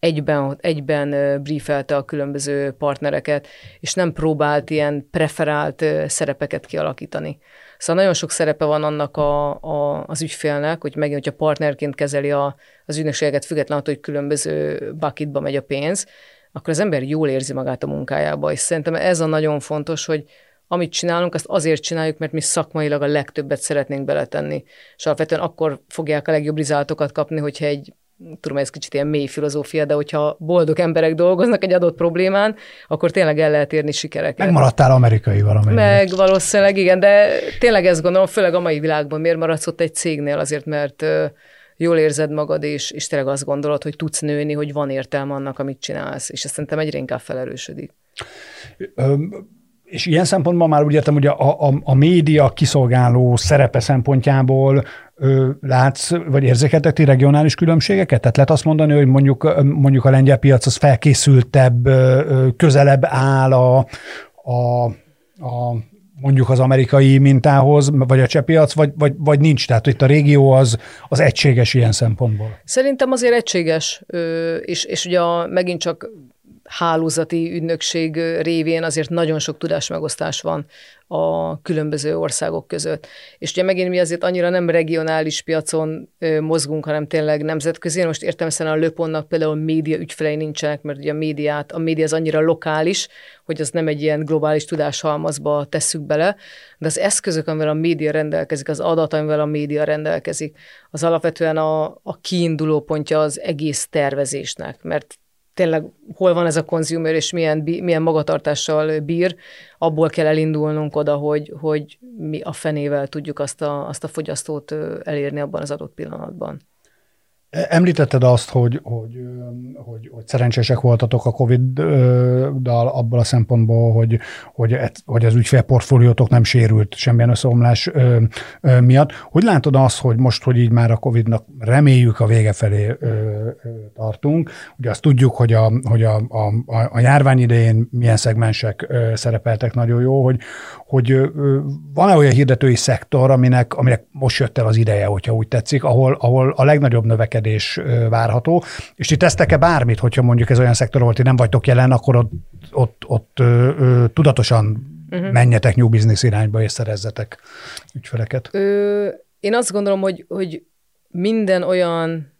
C: egyben, egyben briefelte a különböző partnereket, és nem próbált ilyen preferált szerepeket kialakítani. Szóval nagyon sok szerepe van annak a, a, az ügyfélnek, hogy megint, hogyha partnerként kezeli a, az ügynökséget, függetlenül, hogy különböző bucketba megy a pénz, akkor az ember jól érzi magát a munkájába, és szerintem ez a nagyon fontos, hogy amit csinálunk, azt azért csináljuk, mert mi szakmailag a legtöbbet szeretnénk beletenni. És alapvetően akkor fogják a legjobb rizáltokat kapni, hogyha egy tudom, ez kicsit ilyen mély filozófia, de hogyha boldog emberek dolgoznak egy adott problémán, akkor tényleg el lehet érni sikereket.
B: Megmaradtál amerikai valami.
C: Meg valószínűleg igen, de tényleg ezt gondolom, főleg a mai világban miért maradsz ott egy cégnél, azért mert jól érzed magad, és, és tényleg azt gondolod, hogy tudsz nőni, hogy van értelme annak, amit csinálsz, és ezt szerintem egyre inkább felerősödik.
B: És ilyen szempontból már úgy értem, hogy a, a, a média kiszolgáló szerepe szempontjából ö, látsz, vagy érzékeltek ti regionális különbségeket? Tehát lehet azt mondani, hogy mondjuk, mondjuk a lengyel piac az felkészültebb, ö, közelebb áll a, a, a mondjuk az amerikai mintához, vagy a csepiac, vagy, vagy, vagy nincs? Tehát itt a régió az, az egységes ilyen szempontból?
C: Szerintem azért egységes, és, és ugye a, megint csak hálózati ügynökség révén azért nagyon sok tudásmegosztás van a különböző országok között. És ugye megint mi azért annyira nem regionális piacon mozgunk, hanem tényleg nemzetközi. Most értelmesen a Löponnak például média ügyfelei nincsenek, mert ugye a médiát, a média az annyira lokális, hogy az nem egy ilyen globális tudáshalmazba tesszük bele, de az eszközök, amivel a média rendelkezik, az adat, amivel a média rendelkezik, az alapvetően a, a kiinduló pontja az egész tervezésnek, mert tényleg hol van ez a consumer, és milyen, milyen magatartással bír, abból kell elindulnunk oda, hogy, hogy mi a fenével tudjuk azt a, azt a fogyasztót elérni abban az adott pillanatban.
B: Említetted azt, hogy, hogy, hogy, hogy szerencsések voltatok a Covid-dal abból a szempontból, hogy, hogy, hogy az ügyfélportfóliótok nem sérült semmilyen összeomlás miatt. Hogy látod azt, hogy most, hogy így már a Covid-nak reméljük a vége felé tartunk, ugye azt tudjuk, hogy a, hogy a, a, a járvány idején milyen szegmensek szerepeltek nagyon jó, hogy, hogy van-e olyan hirdetői szektor, aminek, aminek most jött el az ideje, hogyha úgy tetszik, ahol, ahol a legnagyobb növekedés várható. És ti tesztek-e bármit, hogyha mondjuk ez olyan szektor, ahol ti nem vagytok jelen, akkor ott, ott, ott ö, ö, tudatosan uh-huh. menjetek new business irányba és szerezzetek ügyfeleket?
C: Ö, én azt gondolom, hogy, hogy minden olyan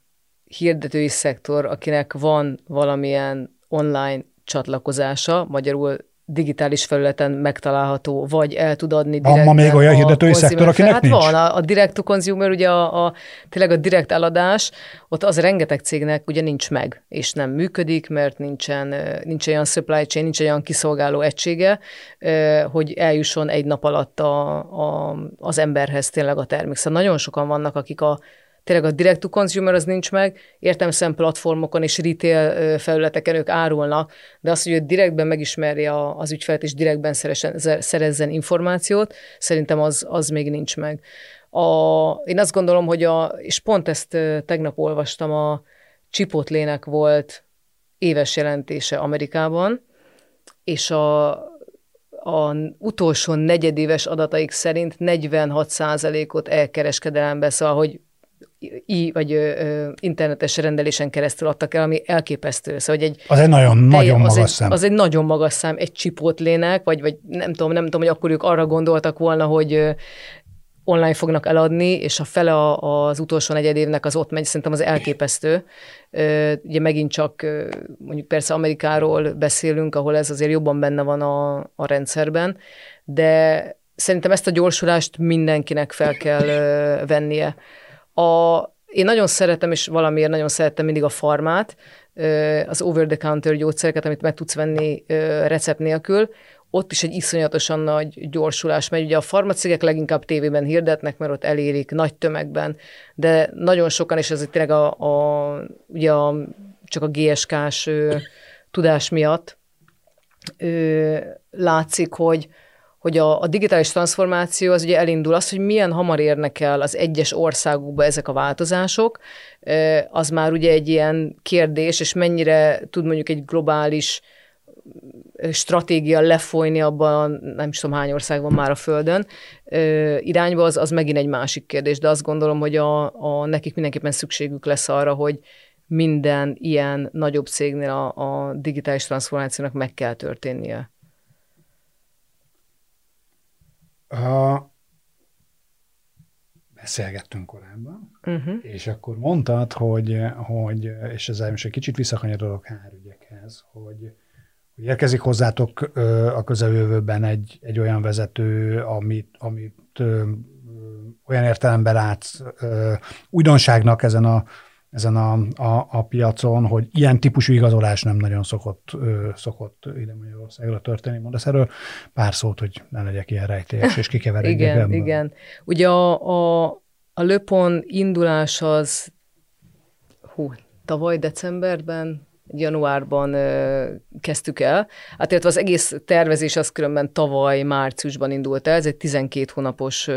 C: hirdetői szektor, akinek van valamilyen online csatlakozása, magyarul digitális felületen megtalálható, vagy el tud adni
B: direkt. Van ma még olyan hirdetői szektor, akinek
C: hát
B: nincs?
C: van, a, a direct to consumer, ugye a, a, tényleg a direkt eladás, ott az rengeteg cégnek ugye nincs meg, és nem működik, mert nincsen, nincs olyan supply chain, nincs olyan kiszolgáló egysége, hogy eljusson egy nap alatt a, a, az emberhez tényleg a termék. Szóval nagyon sokan vannak, akik a tényleg a direct to consumer az nincs meg, értelmesen platformokon és retail felületeken ők árulnak, de az, hogy ő direktben megismerje az ügyfelet és direktben szerezzen, szerezzen információt, szerintem az, az még nincs meg. A, én azt gondolom, hogy a, és pont ezt tegnap olvastam, a Chipotlének volt éves jelentése Amerikában, és a, a utolsó negyedéves adataik szerint 46%-ot elkereskedelembe, szóval, hogy i, vagy ö, internetes rendelésen keresztül adtak el, ami elképesztő. Szóval, hogy egy,
B: az egy nagyon, nagyon magas
C: egy,
B: szám.
C: Az egy nagyon magas szám, egy lének, vagy, vagy nem tudom, nem tudom, hogy akkor ők arra gondoltak volna, hogy online fognak eladni, és a fele az utolsó negyed évnek az ott megy, szerintem az elképesztő. Ugye megint csak mondjuk persze Amerikáról beszélünk, ahol ez azért jobban benne van a, a rendszerben, de szerintem ezt a gyorsulást mindenkinek fel kell vennie. A, én nagyon szeretem, és valamiért nagyon szerettem mindig a farmát, az over-the-counter gyógyszereket, amit meg tudsz venni recept nélkül, ott is egy iszonyatosan nagy gyorsulás megy. Ugye a farmacégek leginkább tévében hirdetnek, mert ott elérik nagy tömegben, de nagyon sokan, és ez tényleg a, a, ugye a, csak a GSK-s tudás miatt ö, látszik, hogy, hogy a, a digitális transformáció az ugye elindul, az, hogy milyen hamar érnek el az egyes országokba ezek a változások, az már ugye egy ilyen kérdés, és mennyire tud mondjuk egy globális stratégia lefolyni abban, nem is tudom hány ország van már a Földön, irányba, az, az megint egy másik kérdés, de azt gondolom, hogy a, a, nekik mindenképpen szükségük lesz arra, hogy minden ilyen nagyobb cégnél a, a digitális transformációnak meg kell történnie.
B: A, beszélgettünk korábban, uh-huh. és akkor mondtad, hogy, hogy és ezzel most egy kicsit visszakanyarodok hárügyekhez, hogy, hogy érkezik hozzátok a közeljövőben egy, egy olyan vezető, amit, amit olyan értelemben látsz újdonságnak ezen a ezen a, a, a piacon, hogy ilyen típusú igazolás nem nagyon szokott, ö, szokott ide Magyarországra történni. Mondasz erről pár szót, hogy ne legyek ilyen rejtélyes, és kikeveredjek
C: Igen, ebből. igen. Ugye a, a, a Löpon indulás az hú, tavaly decemberben januárban kezdtük el. Hát illetve az egész tervezés az különben tavaly márciusban indult el. Ez egy 12 hónapos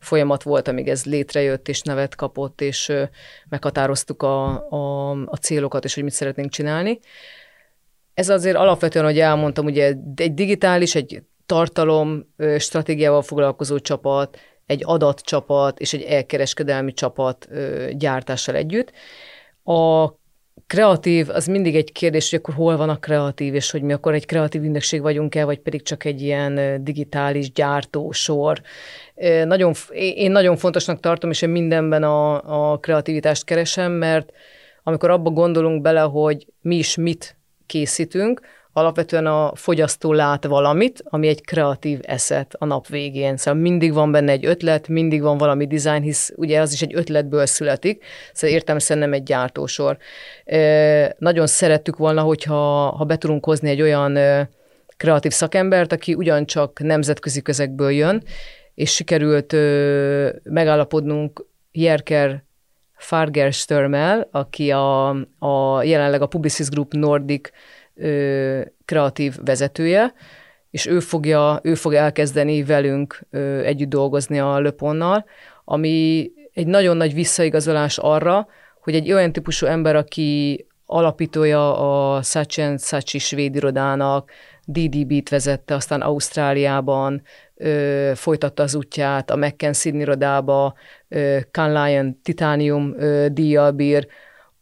C: folyamat volt, amíg ez létrejött és nevet kapott, és meghatároztuk a, a, a célokat, és hogy mit szeretnénk csinálni. Ez azért alapvetően, hogy elmondtam, ugye egy digitális, egy tartalom stratégiával foglalkozó csapat, egy adatcsapat és egy elkereskedelmi csapat gyártással együtt. A kreatív, az mindig egy kérdés, hogy akkor hol van a kreatív, és hogy mi akkor egy kreatív ügynökség vagyunk-e, vagy pedig csak egy ilyen digitális gyártó sor. Nagyon, én nagyon fontosnak tartom, és én mindenben a, a kreativitást keresem, mert amikor abba gondolunk bele, hogy mi is mit készítünk, alapvetően a fogyasztó lát valamit, ami egy kreatív eszet a nap végén. Szóval mindig van benne egy ötlet, mindig van valami design, hisz ugye az is egy ötletből születik, szóval értelmesen nem egy gyártósor. E, nagyon szerettük volna, hogyha ha be tudunk hozni egy olyan kreatív szakembert, aki ugyancsak nemzetközi közekből jön, és sikerült e, megállapodnunk Jerker Fargerstörmel, aki a, a jelenleg a Publicis Group Nordic ö, kreatív vezetője, és ő fogja, ő fog elkezdeni velünk ö, együtt dolgozni a Löponnal, ami egy nagyon nagy visszaigazolás arra, hogy egy olyan típusú ember, aki alapítója a Sachen Sachi svéd irodának, DDB-t vezette, aztán Ausztráliában ö, folytatta az útját, a McKenzie irodába, ö, Lion Titanium ö, díjjal bír,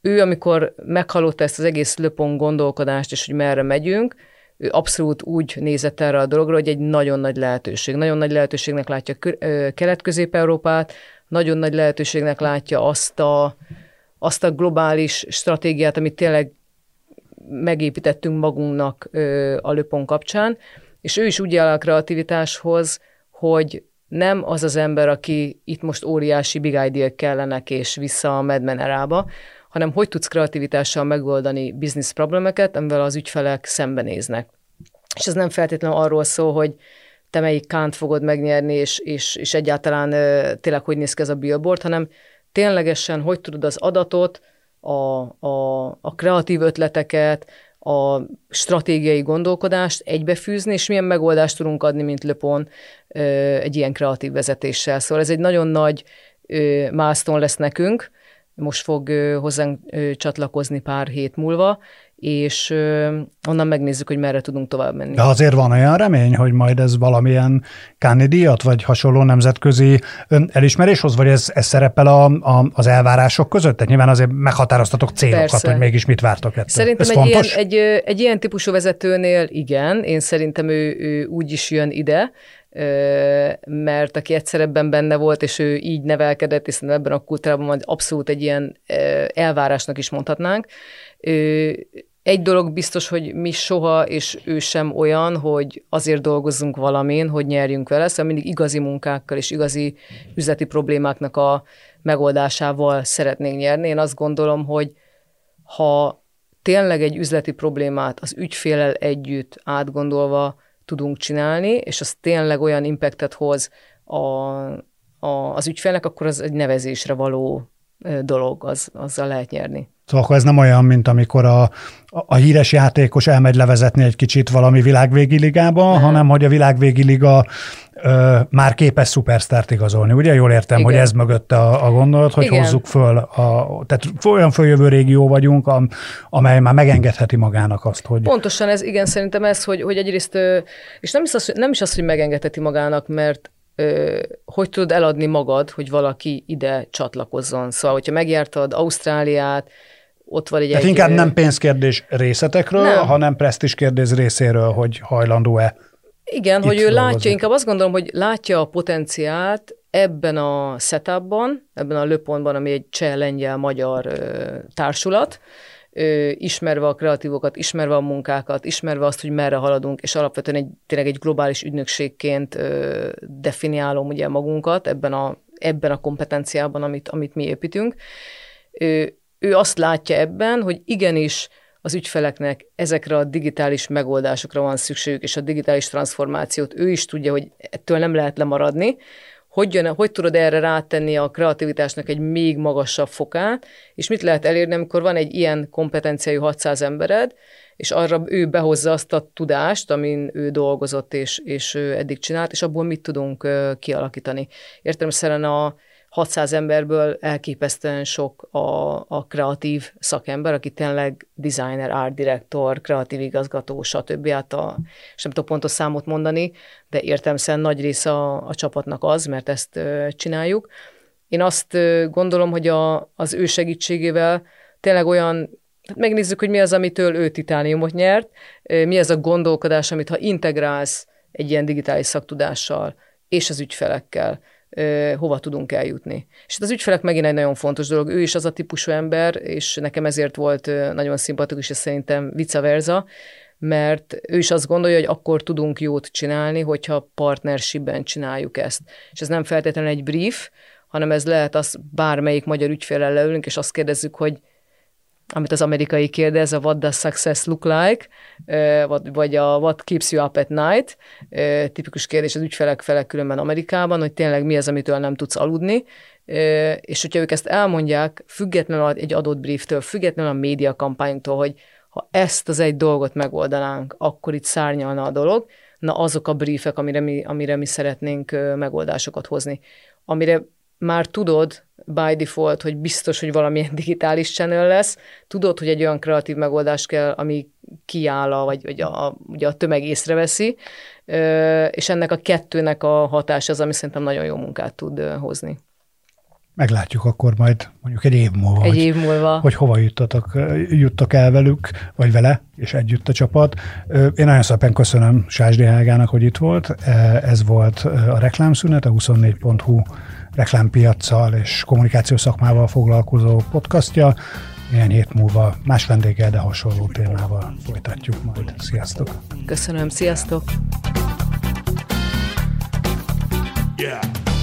C: ő, amikor meghallotta ezt az egész löpon gondolkodást, és hogy merre megyünk, ő abszolút úgy nézett erre a dologra, hogy egy nagyon nagy lehetőség. Nagyon nagy lehetőségnek látja Kelet-Közép-Európát, nagyon nagy lehetőségnek látja azt a, azt a globális stratégiát, amit tényleg megépítettünk magunknak a löpon kapcsán, és ő is úgy áll a kreativitáshoz, hogy nem az az ember, aki itt most óriási big idea kellenek és vissza a Madman erába, hanem hogy tudsz kreativitással megoldani biznisz problémeket, amivel az ügyfelek szembenéznek. És ez nem feltétlenül arról szól, hogy te melyik kánt fogod megnyerni, és, és, és egyáltalán tényleg hogy néz ki ez a billboard, hanem ténylegesen hogy tudod az adatot, a, a, a kreatív ötleteket, a stratégiai gondolkodást egybefűzni, és milyen megoldást tudunk adni, mint Löpon egy ilyen kreatív vezetéssel. Szóval ez egy nagyon nagy milestone lesz nekünk, most fog hozzánk csatlakozni pár hét múlva, és onnan megnézzük, hogy merre tudunk tovább menni.
B: De azért van olyan remény, hogy majd ez valamilyen Káni díjat, vagy hasonló nemzetközi elismeréshoz, vagy ez, ez szerepel a, a, az elvárások között? Tehát nyilván azért meghatároztatok célokat, Persze. hogy mégis mit vártok ettől.
C: Szerintem egy ilyen, egy, egy ilyen típusú vezetőnél igen, én szerintem ő, ő úgy is jön ide, mert aki egyszer ebben benne volt, és ő így nevelkedett, hiszen ebben a kultúrában abszolút egy ilyen elvárásnak is mondhatnánk. Egy dolog biztos, hogy mi soha, és ő sem olyan, hogy azért dolgozzunk valamin, hogy nyerjünk vele, szóval mindig igazi munkákkal és igazi üzleti problémáknak a megoldásával szeretnénk nyerni. Én azt gondolom, hogy ha tényleg egy üzleti problémát az ügyfélel együtt átgondolva tudunk csinálni, és az tényleg olyan impactet hoz a, a, az ügyfélnek, akkor az egy nevezésre való dolog, az, azzal lehet nyerni.
B: Szóval akkor ez nem olyan, mint amikor a, a híres játékos elmegy levezetni egy kicsit valami világvégi ligába, nem. hanem hogy a világvégi liga ö, már képes szupersztárt igazolni. Ugye jól értem, Igen. hogy ez mögött a, a gondolat, hogy Igen. hozzuk föl, a, tehát olyan följövő régió vagyunk, am, amely már megengedheti magának azt, hogy...
C: Pontosan ez, igen, szerintem ez, hogy, hogy egyrészt, és nem is, az, nem is az, hogy megengedheti magának, mert hogy tudod eladni magad, hogy valaki ide csatlakozzon. Szóval, hogyha megjártad Ausztráliát, ott van egy...
B: Tehát egy, inkább nem pénzkérdés részletekről, nem. hanem presztis kérdés részéről, hogy hajlandó-e
C: Igen, hogy ő dolgozni. látja, inkább azt gondolom, hogy látja a potenciált ebben a setupban, ebben a löpontban, ami egy cseh, lengyel, magyar társulat, ismerve a kreatívokat, ismerve a munkákat, ismerve azt, hogy merre haladunk, és alapvetően egy, tényleg egy globális ügynökségként definiálom ugye magunkat ebben a, ebben a kompetenciában, amit, amit mi építünk ő azt látja ebben, hogy igenis az ügyfeleknek ezekre a digitális megoldásokra van szükségük, és a digitális transformációt ő is tudja, hogy ettől nem lehet lemaradni, hogy, jön, hogy tudod erre rátenni a kreativitásnak egy még magasabb fokát, és mit lehet elérni, amikor van egy ilyen kompetenciájú 600 embered, és arra ő behozza azt a tudást, amin ő dolgozott és, és ő eddig csinált, és abból mit tudunk kialakítani. Értelemszerűen a, 600 emberből elképesztően sok a, a kreatív szakember, aki tényleg designer, art director, kreatív igazgató, stb. Hát a, és nem tudok pontos számot mondani, de értelmesen nagy része a, a csapatnak az, mert ezt csináljuk. Én azt gondolom, hogy a, az ő segítségével tényleg olyan tehát megnézzük, hogy mi az, amitől ő titániumot nyert, mi az a gondolkodás, amit ha integrálsz egy ilyen digitális szaktudással és az ügyfelekkel, hova tudunk eljutni. És az ügyfelek megint egy nagyon fontos dolog. Ő is az a típusú ember, és nekem ezért volt nagyon szimpatikus, és szerintem vice versa, mert ő is azt gondolja, hogy akkor tudunk jót csinálni, hogyha partnershipben csináljuk ezt. És ez nem feltétlenül egy brief, hanem ez lehet az bármelyik magyar ügyfélel leülünk, és azt kérdezzük, hogy amit az amerikai kérdez, a what does success look like, vagy a what keeps you up at night, tipikus kérdés az ügyfelek felek különben Amerikában, hogy tényleg mi az, amitől nem tudsz aludni, és hogyha ők ezt elmondják, függetlenül egy adott brieftől, függetlenül a média kampányunktól, hogy ha ezt az egy dolgot megoldanánk, akkor itt szárnyalna a dolog, na azok a briefek, amire mi, amire mi szeretnénk megoldásokat hozni. Amire már tudod by default, hogy biztos, hogy valamilyen [laughs] digitális channel lesz, tudod, hogy egy olyan kreatív megoldás kell, ami kiáll, a, vagy, vagy a, ugye a tömeg észreveszi, és ennek a kettőnek a hatás az, ami szerintem nagyon jó munkát tud hozni.
B: Meglátjuk akkor majd mondjuk egy év múlva.
C: Egy hogy, év múlva.
B: Hogy hova juttatok, juttak el velük, vagy vele, és együtt a csapat. Én nagyon szépen köszönöm Sásdi Helgának, hogy itt volt. Ez volt a reklámszünet, a 24.hu reklámpiacsal és kommunikációs szakmával foglalkozó podcastja. Ilyen hét múlva más vendéggel, de hasonló témával folytatjuk majd. Sziasztok!
C: Köszönöm, sziasztok! Yeah.